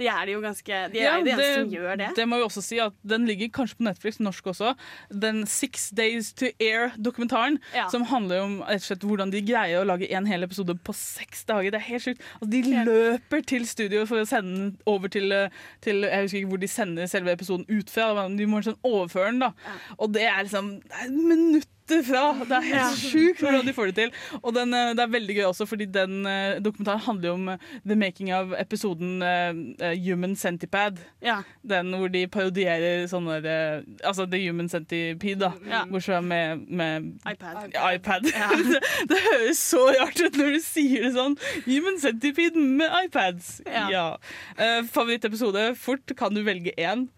S6: De er det jo ganske De er
S3: Ja,
S6: de eneste som gjør det.
S3: Det må vi også si at Den ligger kanskje på Netflix, norsk også. Den Six Days to Air-dokumentaren.
S6: Ja.
S3: Som handler om slett hvordan de greier å lage en hel episode på seks dager. Det er helt sjukt. Altså, de løper til studio for å sende den over til, eh, til Jeg husker ikke hvor de sender selve episoden ut fra. De må sånn overføre den. da Og det er liksom det er minutter fra! Det er helt
S6: Ja.
S3: sjukt hvordan de får det til. Og den, eh, det er veldig gøy også, fordi den eh, dokumentaren handler jo om eh, the making of episoden eh, Human Centipede.
S6: Ja.
S3: Den hvor de parodierer sånne uh, Altså The Human Centipede, da.
S6: Ja.
S3: Hvor så er med, med
S6: iPad.
S3: iPad. <laughs> det, det høres så rart ut når du sier det sånn. Human Centipede med iPads.
S6: Ja.
S3: Eh, Favorittepisode? Fort. Kan du velge én?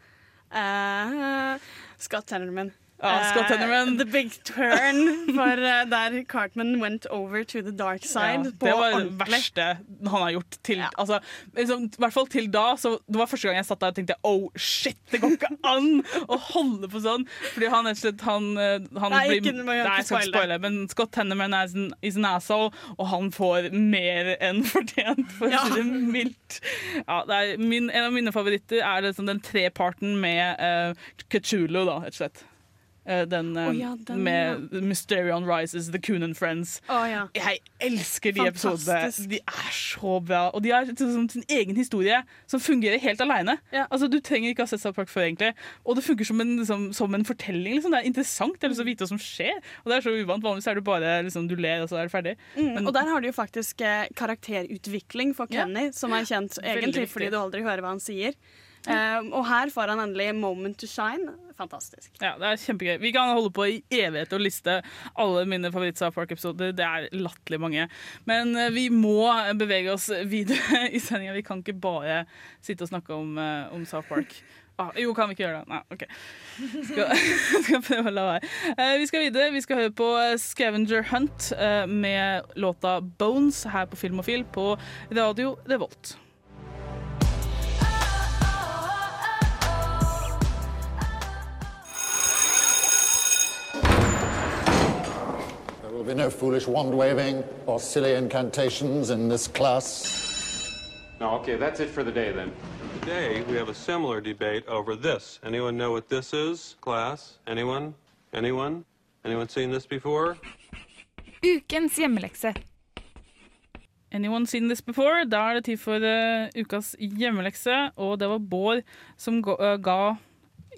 S6: Eh, Scott Tenorman.
S3: Ja, Scott Tenorman.
S6: the Big Turn, for uh, der Cartman went over to the dark side.
S3: Ja, det var det verste han har gjort. Til, altså, liksom, I hvert fall til da. Så det var første gang jeg satt der og tenkte oh shit, det går ikke an å holde på sånn. Fordi han rett slett han, eh, han
S6: Nei,
S3: blir,
S6: ikke-
S3: Nei, jeg skal ikke
S6: spoile.
S3: men Scott Henneman er en, is an asshole, og han får mer enn fortjent, for å
S6: Ja.
S3: si det mildt. Ja, det er min, en av mine favoritter er liksom den treparten med uh, Cthulhu, da, rett og slett. Eh, den,
S6: oh, ja, den,
S3: med Mysterion Rises, The Coon and Friends.
S6: Oh, ja.
S3: Jeg elsker de episodene. De er så bra. Og de har liksom sin egen historie som fungerer helt aleine. Altså, du trenger ikke ha sett South Park før, egentlig. Og det funker som en, liksom, som en fortelling. Liksom. Det er interessant. Det er lyst til å vite hva som skjer. Og det er så uvant. Vanligvis er det bare liksom, du ler, og så er det ferdig.
S6: Mm,
S3: Men-
S6: og der har du jo faktisk eh, karakterutvikling for
S3: Ja.
S6: Kenny, som er kjent egentlig fordi du aldri hører hva han sier. Eh, og her får han endelig moment to shine. Fantastisk.
S3: Ja, det er kjempegøy. Vi kan holde på i evighet og liste alle mine favoritt-South Park-episoder. Det er latterlig mange. Men eh, vi må bevege oss videre <laughs> i sendinga. Vi kan ikke bare sitte og snakke om, eh, om South Park. Ah, jo, kan vi ikke gjøre det? Nei, OK. Skal, <laughs> skal prøve å la være. Eh, vi skal videre. Vi skal høre på Scavenger Hunt med låta 'Bones' her på Filmofil på Radio Revolt.
S17: Will be no foolish wand waving or silly incantations in this class.
S18: No, okay, that's it for the day then.
S19: Today, we have a similar debate over this. Anyone know what this is, class? Anyone? Anyone? Anyone seen this before?
S20: Ukens hjemmelekse.
S3: Anyone seen this before? Da er det tid for eh, ukas hjemmelekse, og det var Bård som ga, eh, ga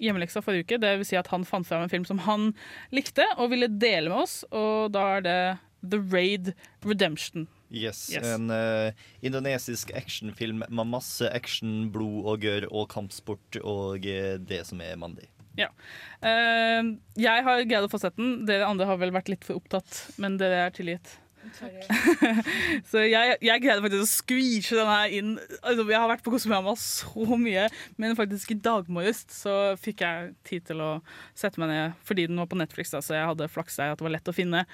S3: hjemmeleksa forrige uke. Det vil si at han fant fram en film som han likte og ville dele med oss, og da er det The Raid Redemption.
S1: Yes,
S3: Yes.
S1: En uh, indonesisk actionfilm med masse action, blod og gørr og kampsport og uh, det som er mandig.
S3: Ja. Uh, jeg har greid å få sett den. Dere andre har vel vært litt for opptatt, men dere er tilgitt. <laughs> Så jeg, jeg greide faktisk å squeeze den her inn. Altså, jeg har vært på Kosmorama så mye, men faktisk i dag morges så fikk jeg tid til å sette meg ned fordi den var på Netflix, da, så jeg hadde flaks der at det var lett å finne.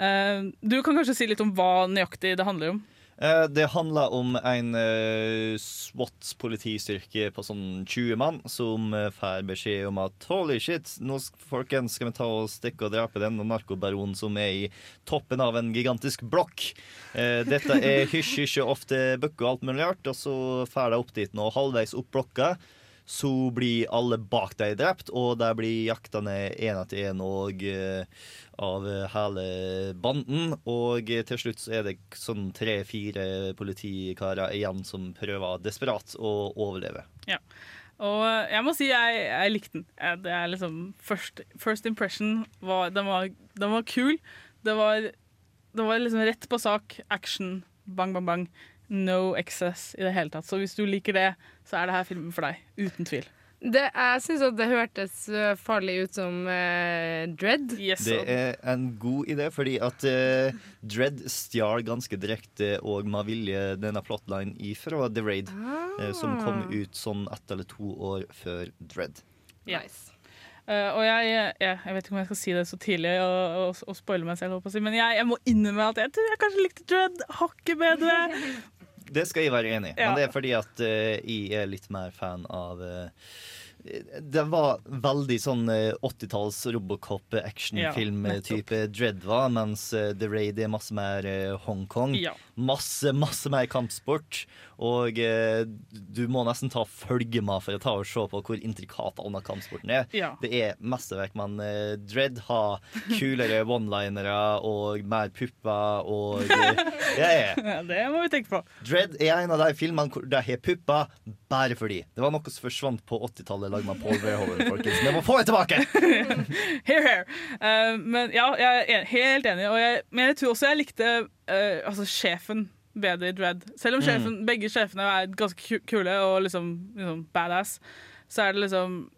S3: Uh, du kan kanskje si litt om hva nøyaktig det handler om?
S1: Eh, Det handler om en uh, SWAT-politistyrke på sånn 20 mann som eh, får beskjed om at holy shit, nå folkens skal vi ta og stikke og drepe den narkobaronen som er i toppen av en gigantisk blokk. Eh, dette er hysj-hysj og ofte bøkke og alt mulig rart, og så får de opp dit nå, halvveis opp blokka. Så blir alle bak deg drept, og de blir jakta ned én etter én eh, av hele banden. Og til slutt så er det sånn tre-fire politikarer igjen som prøver desperat å overleve.
S3: Ja. Og jeg må si jeg, jeg likte den. Det er liksom First, first impression var den, var den var kul. Det var, det var liksom rett på sak. Action. Bang, bang, bang. No excess i det hele tatt. Så hvis du liker det, så er det her filmen for deg. Uten tvil.
S4: Det, jeg syns at det hørtes uh, farlig ut som uh, Dread.
S1: Det er en god idé, fordi at uh, Dread stjal ganske direkte og med vilje denne plotline ifra The Raid, eh, som kom ut sånn ett eller to år før Dread.
S3: Ja. Uh, og jeg, jeg, jeg vet ikke om jeg skal si det så tidlig og, og, og spoile meg selv, på men jeg, jeg må innrømme at jeg tror jeg kanskje likte Dread hakket bedre. <laughs>
S1: Det skal jeg være enig i,
S3: Ja.
S1: men det er fordi at uh, jeg er litt mer fan av eh, det var veldig sånn eh, 80-talls Robocop-actionfilm-type Dread var, mens eh, The Raid er masse mer eh, Hongkong.
S3: Ja.
S1: Masse, masse mer kampsport. Og eh, du må nesten ta følge med for å ta og se på hvor intrikat all kampsporten er.
S3: Ja.
S1: Det er mesterverk, men eh, Dread har kulere <laughs> one-linere og mer pupper og <laughs> eh, ja, ja.
S3: Ja, det må vi tenke på.
S1: Dread er en av de filmene hvor de har pupper bare fordi. Det var noe som forsvant på 80-tallet, laget med Paul Verhoeven, folkens. Vi må få det tilbake!
S3: Here, here. Uh, men ja, jeg er helt enig. Jeg, men jeg tror også jeg likte uh, altså sjefen bedre i Dread. Selv om
S1: Mm.
S3: begge sjefene er ganske kule og liksom, liksom badass, så er det liksom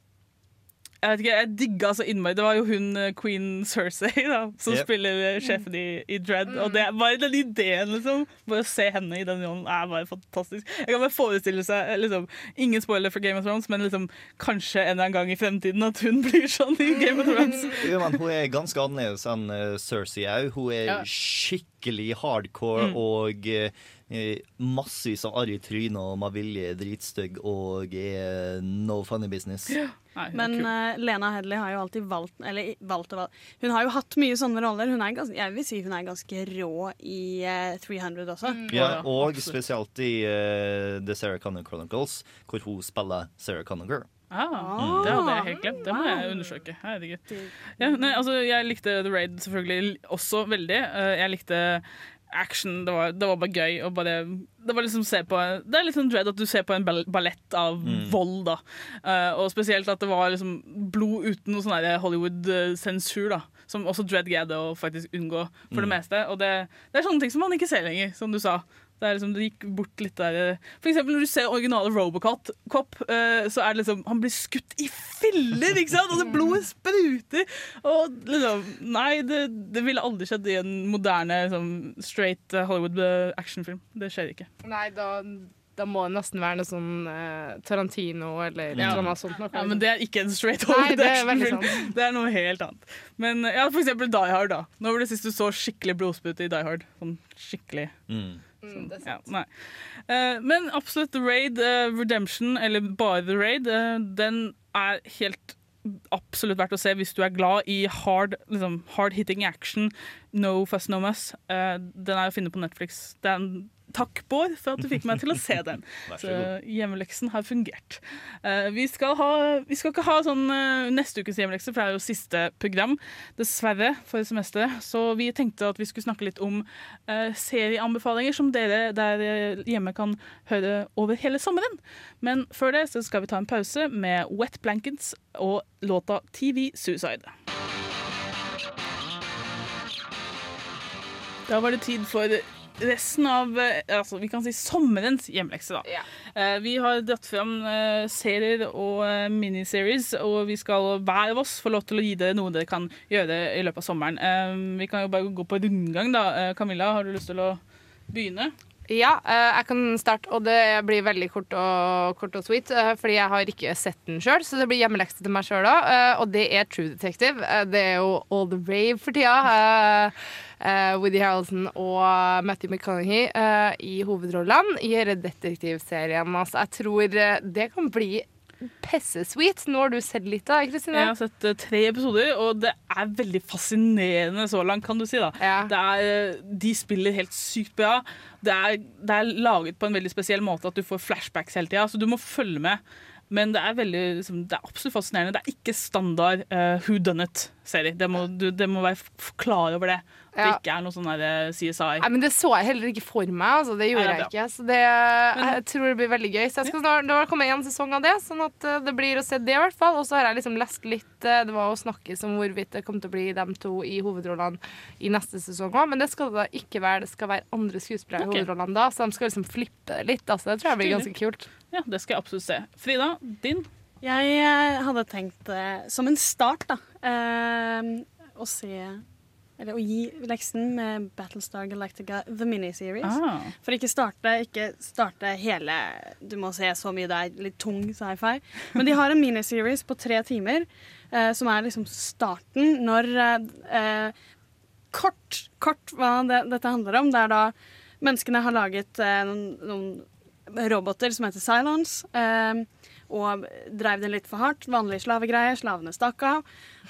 S3: jeg vet ikke, jeg digga så innmari. Det var jo hun eh, queen Cersei <laughs> da, som
S1: Yep.
S3: spiller eh, sjefen i, i Dread. Og det bare den ideen, liksom. Bare å se henne i den rollen er bare fantastisk. Jeg kan bare forestille seg eh, liksom, Ingen spoiler for Game of Thrones, men liksom, kanskje en eller annen gang i fremtiden at hun <laughs> blir sånn i Game of Thrones. <laughs>
S1: Jo, men hun er ganske annerledes enn Cersei òg. Hun er
S3: Ja.
S1: skikkelig hardcore
S3: Mm.
S1: og massevis av arr i trynet og med vilje dritstygg og er no funny business.
S6: Men uh, Lena Hedley har jo alltid valgt Eller valgt og valgt Hun har jo hatt mye sånne roller. Hun er ganske, jeg vil si hun er ganske rå i uh, 300 også.
S1: Ja, og spesielt i uh, The Sarah Connor Chronicles, hvor hun spiller Sarah Connor Girl.
S3: Ah, Det hadde jeg helt glemt. Det må jeg undersøke. Herregud. Ja, nei, altså, jeg likte The Raid selvfølgelig også veldig. Eh, Jeg likte action. Det var, det var bare gøy. Bare, det, var liksom se på, det er litt sånn dread at du ser på en ballett av
S1: Mm.
S3: vold. da. Uh, og spesielt at det var liksom blod uten noe sånn Hollywood-sensur. da. Som også Dread greide å faktisk unngå for det
S1: Mm.
S3: meste. Og det, det er sånne ting som man ikke ser lenger, som du sa. Det, er liksom, det gikk bort litt der For eksempel når du ser originale Robocop, Cop, eh, så er det liksom Han blir skutt i filler, ikke sant? Og det blodet spruter! Og liksom Nei, det, det ville aldri skjedd i en moderne liksom, straight eh, Hollywood eh, actionfilm. Det skjer ikke.
S4: Nei, da, da må det nesten være noe sånn eh, Tarantino eller
S3: Ja.
S4: sånt. Noe.
S3: Ja, Men det er ikke en straight Hollywood
S4: det.
S3: Det er noe helt annet. Men ja, for eksempel Die Hard. da Nå var det sist du så skikkelig blodsprut i Die Hard? Sånn skikkelig
S1: Mm.
S4: Mm, det er sant.
S3: uh, men absolutt The Raid, uh, Redemption, eller bare The Raid, uh, den er helt absolutt verdt å se hvis du er glad i hard, liksom, hard hitting action. No fuss, no muss. Den er å finne på Netflix. Det er en Takk, Bård, for at du fikk meg til å se <laughs> den.
S1: Så
S3: hjemmeleksen har fungert. Eh, vi, skal ha, vi skal ikke ha sånn eh, neste ukes hjemmelekse, for det er jo siste program, dessverre, for semesteret. Så vi tenkte at vi skulle snakke litt om eh, serieanbefalinger som dere der hjemme kan høre over hele sommeren. Men før det så skal vi ta en pause med Wet Blankets og låta TV Suicide. Da var det tid for resten av eh, altså, vi kan si sommerens hjemlekse. da. Eh, vi har dratt fram eh, serier og eh, miniseries, og vi skal hver av oss få lov til å gi dere noe dere kan gjøre i løpet av sommeren. Vi kan jo bare gå på rundgang, da. Camilla, har du lyst til å begynne?
S4: Ja, jeg kan starte, og det blir veldig kort og, kort og sweet, fordi jeg har ikke sett den sjøl, så det blir hjemmelekse til meg sjøl òg, og det er True Detective. Det er jo all the rave for tida. Eh, Woody Harrelson og Matthew McConaughey eh, i hovedrollene i detektivserien. Altså, jeg tror eh, det kan bli pesse-sweet. Nå har du sett litt av Kristine?
S3: Jeg har sett tre episoder, og det er veldig fascinerende så langt, kan du si. da. Det er, de spiller helt sykt bra. Det er, det er laget på en veldig spesiell måte at du får flashbacks hele tida, så du må følge med. Men det er, veldig, liksom, det er absolutt fascinerende. Det er ikke standard uh, who done it-serie. Det, må- du- det må være klar over det. det
S4: Ja.
S3: ikke er noe sånn CSI.
S4: Nei, men Det så jeg heller ikke for meg. Altså. Det gjorde
S3: Nei, det
S4: jeg ikke. Så det, jeg tror det blir veldig gøy. Så jeg skal snart, Det kommer en sesong av det, sånn at eh, det blir å se det, i hvert fall. Og så har jeg liksom lest litt eh, Det var å snakkes om hvorvidt det kommer til å bli dem to i hovedrollene i neste sesong òg, men det skal det da ikke være. Det skal være andre skuespillere i hovedrollene da, så de skal liksom flippe det litt. Altså. Det tror jeg blir ganske kult.
S3: Ja, det skal jeg absolutt se. Frida, din?
S6: Jeg eh, hadde tenkt eh, som en start, da, eh, å se Eller å gi leksen med Battlestar Galactica The Miniseries.
S3: Ah.
S6: For ikke starte, ikke starte hele Du må se så mye, det er litt tung sci-fi. Men de har en miniseries på tre timer, eh, som er liksom starten når eh, Kort, kort hva det, dette handler om. Det er da menneskene har laget eh, noen, noen roboter som heter Cylons. Eh, og drev den litt for hardt. Vanlige slavegreier. Slavene stakk av.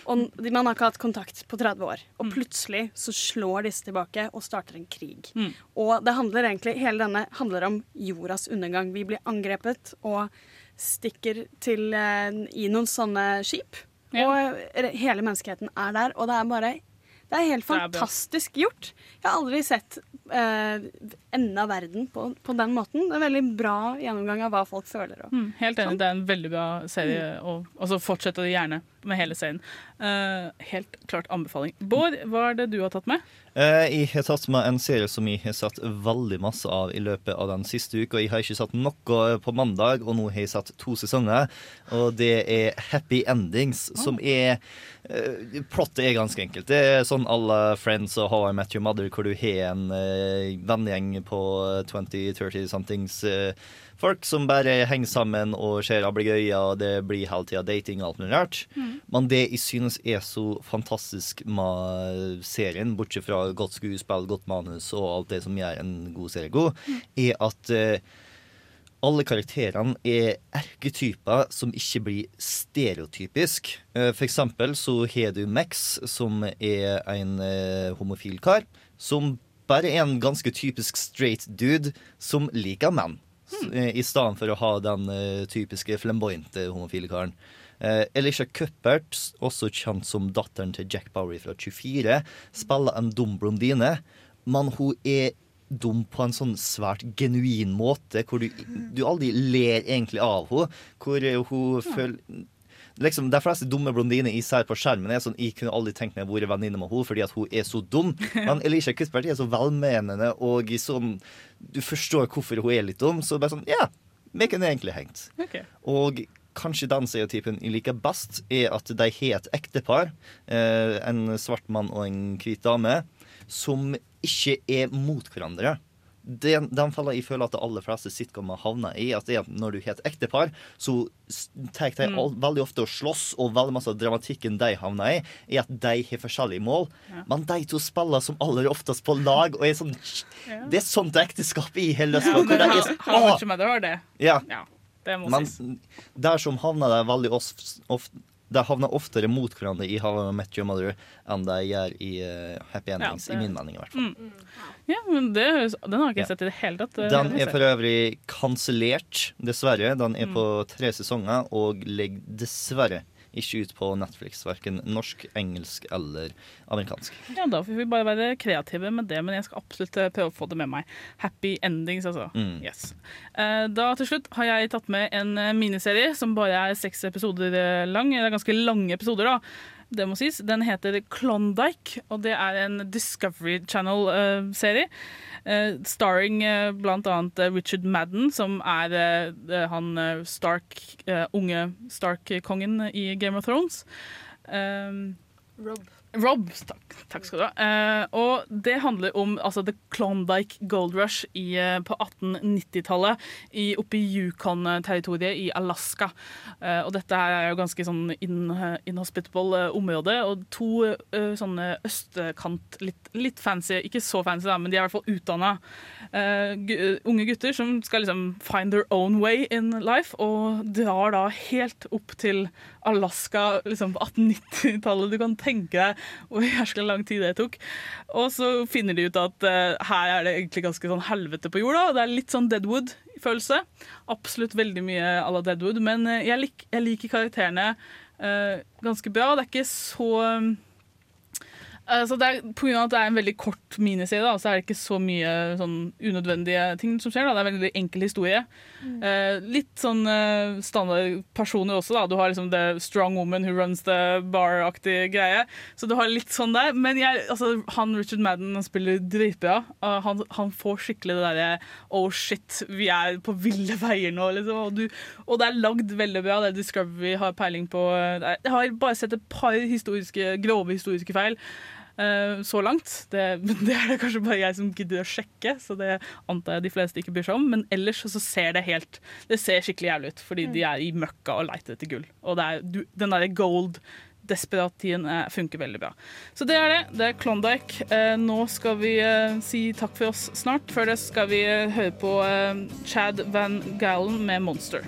S6: Og man har ikke hatt kontakt på 30 år. Og plutselig så slår disse tilbake og starter en krig.
S3: Mm.
S6: Og det handler egentlig, hele denne handler om jordas undergang. Vi blir angrepet og stikker til eh, i noen sånne skip. Og hele menneskeheten er der, og det er bare det er helt fantastisk gjort. Jeg har aldri sett eh, enden av verden på, på den måten. Det er veldig bra gjennomgang av hva folk føler. Og.
S3: Mm, helt enig, det er en veldig bra serie. Og, og så fortsetter det gjerne med hele serien. Uh, helt klart anbefaling. Bård, hva er det du har tatt med?
S1: Uh, Jeg har tatt med en serie som jeg har satt veldig masse av i løpet av den siste uka. Jeg har ikke satt noe på mandag, og nå har jeg satt to sesonger. Og det er Happy Endings, som er uh, Plottet er ganske enkelt. Det er sånn alle Friends og How I Met Your Mother, hvor du har en uh, vennegjeng på 20-30 somethings. Folk som bare henger sammen og ser ablegøyer, og det blir hele tida dating og alt mulig rart.
S3: Mm.
S1: Men det jeg synes er så fantastisk med serien, bortsett fra godt skuespill, godt manus og alt det som gjør en god serie god, er at eh, alle karakterene er erketyper som ikke blir stereotypisk. Eh, For eksempel så har du Max, som er en eh, homofil kar, som bare er en ganske typisk straight dude som liker menn. S- eh, I stedet for å ha den eh, typiske flamboyante homofile karen. Eh, Elisha Cuppert, også kjent som datteren til Jack Bowery fra 24, spiller en dum blondine, men hun er dum på en sånn svært genuin måte, hvor du, du aldri ler egentlig av henne. Hvor eh, hun føler Liksom, De fleste dumme blondiner jeg ser på skjermen, er sånn Jeg kunne aldri tenkt meg å være venninne med henne fordi at hun er så dum. <laughs> Men Elisha Cuthbert er så velmenende, og sånn Du forstår hvorfor hun er litt dum. Så bare sånn Ja, vi kunne egentlig hengt. Og kanskje den stereotypen jeg liker best, er at de har et ektepar, eh, en svart mann og en hvit dame, som ikke er mot hverandre. Den, den fella jeg føler at de aller fleste sitcomer havner i, at det er når du har et ektepar, så tar de
S3: Mm.
S1: veldig ofte å slåss, og veldig masse av dramatikken de havner i, er at de har forskjellige mål.
S3: Ja.
S1: Men de to spiller som aller oftest på lag, og er sånn
S3: Ja.
S1: Det er sånt ekteskap i hele
S3: Ja,
S1: hvor
S3: men
S1: de
S3: How,
S1: er
S3: how Much Mother det.
S1: Ja.
S3: Ja, det må
S1: Men
S3: sies.
S1: der som havner de veldig ofte, ofte de havner oftere mot hverandre i How I Met Your Mother enn de gjør i uh, Happy Endings,
S3: det-
S1: i min mening i hvert fall.
S3: Mm. Ja, men det, den har ikke jeg
S1: Ja.
S3: sett i det hele tatt. Det
S1: Den er for øvrig kansellert, dessverre. Den er
S3: Mm.
S1: på tre sesonger og ligger dessverre ikke ut på Netflix. Verken norsk, engelsk eller amerikansk.
S3: Ja, Da får vi bare være kreative med det, men jeg skal absolutt eh, prøve å få det med meg. Happy endings, altså.
S1: Mm.
S3: Yes. Eh, Da til slutt har jeg tatt med en eh, miniserie som bare er seks episoder lang. Det er ganske lange episoder, da. Det må sies. Den heter Klondyke, og det er en Discovery Channel-serie. Eh, starring eh, blant annet eh, Richard Madden, som er han Stark, unge Stark-kongen i Game of Thrones.
S4: Rob.
S3: Rob, takk, takk skal du ha. Eh, og det handler om altså, The Klondyke Gold Rush i, eh, på 1890-tallet oppe i Yukon-territoriet i Alaska. Eh, og dette er jo ganske sånn in, inhospitable eh, område, og to uh, sånne østkant, litt, litt fancy, ikke så fancy da, men de er i hvert fall utdanna unge gutter som skal liksom find their own way in life, og drar da helt opp til Alaska liksom på 1890-tallet. Du kan tenke deg <laughs> hvor jæskla lang tid det tok. Og så finner de ut at uh, her er det egentlig ganske sånn helvete på jorda. Det er litt sånn Deadwood-følelse. Absolutt veldig mye à la Deadwood, men eh, jeg, lik, jeg liker karakterene uh, ganske bra. Det er ikke så Altså det er, på grunn av at det er en veldig kort miniserie, da, så er det ikke så mye sånn unødvendige ting som skjer. Da. Det er en veldig enkel historie.
S6: Mm.
S3: Eh, litt sånn Standardpersoner standard også. Da. Du har liksom the strong woman who runs the bar-aktig greie. Så du har litt sånn der. Men jeg, altså, han Richard Madden han spiller dritbra. Uh, han, han får skikkelig det derre oh shit, vi er på ville veier nå, liksom. Og, du, og det er lagd veldig bra. Det er Discovery har peiling på Jeg har bare sett et par historiske, grove historiske feil. Eh, så langt. Det, <laughs> det er det kanskje bare jeg som gidder å sjekke, så det antar jeg de fleste ikke bryr seg om. Men ellers så ser det helt Det ser skikkelig jævlig ut, fordi de er i møkka og leiter etter gull. Og er, du, den derre gold Desperatien eh, funker veldig bra. Så det er det. Det er Klondyke. Eh, nå skal vi si takk for oss snart. Før det skal vi høre på Chad Van Gallen med 'Monster'.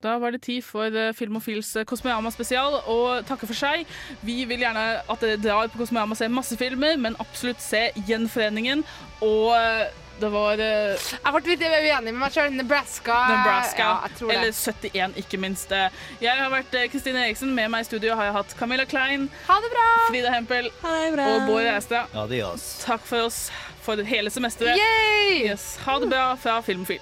S3: Da var det tid for eh, Filmofils eh, Kosmoyama spesial og takke for seg. Vi vil gjerne at dere drar på Kosmoyama og ser masse filmer, men absolutt se Gjenforeningen. Og eh, det var
S4: Jeg ble litt uenig med meg sjøl. Nebraska.
S3: Nebraska.
S4: Ja, jeg tror.
S3: Eller 71, ikke minst. Jeg har vært Kristine Eriksen. Med meg i studio har jeg hatt Camilla Klein,
S4: Ha det bra!
S3: Frida Hempel
S6: Ha det bra.
S3: og Bård Reistad. Takk for oss for hele semesteret.
S4: Yay!
S3: Yes. Ha det bra fra Filmofil.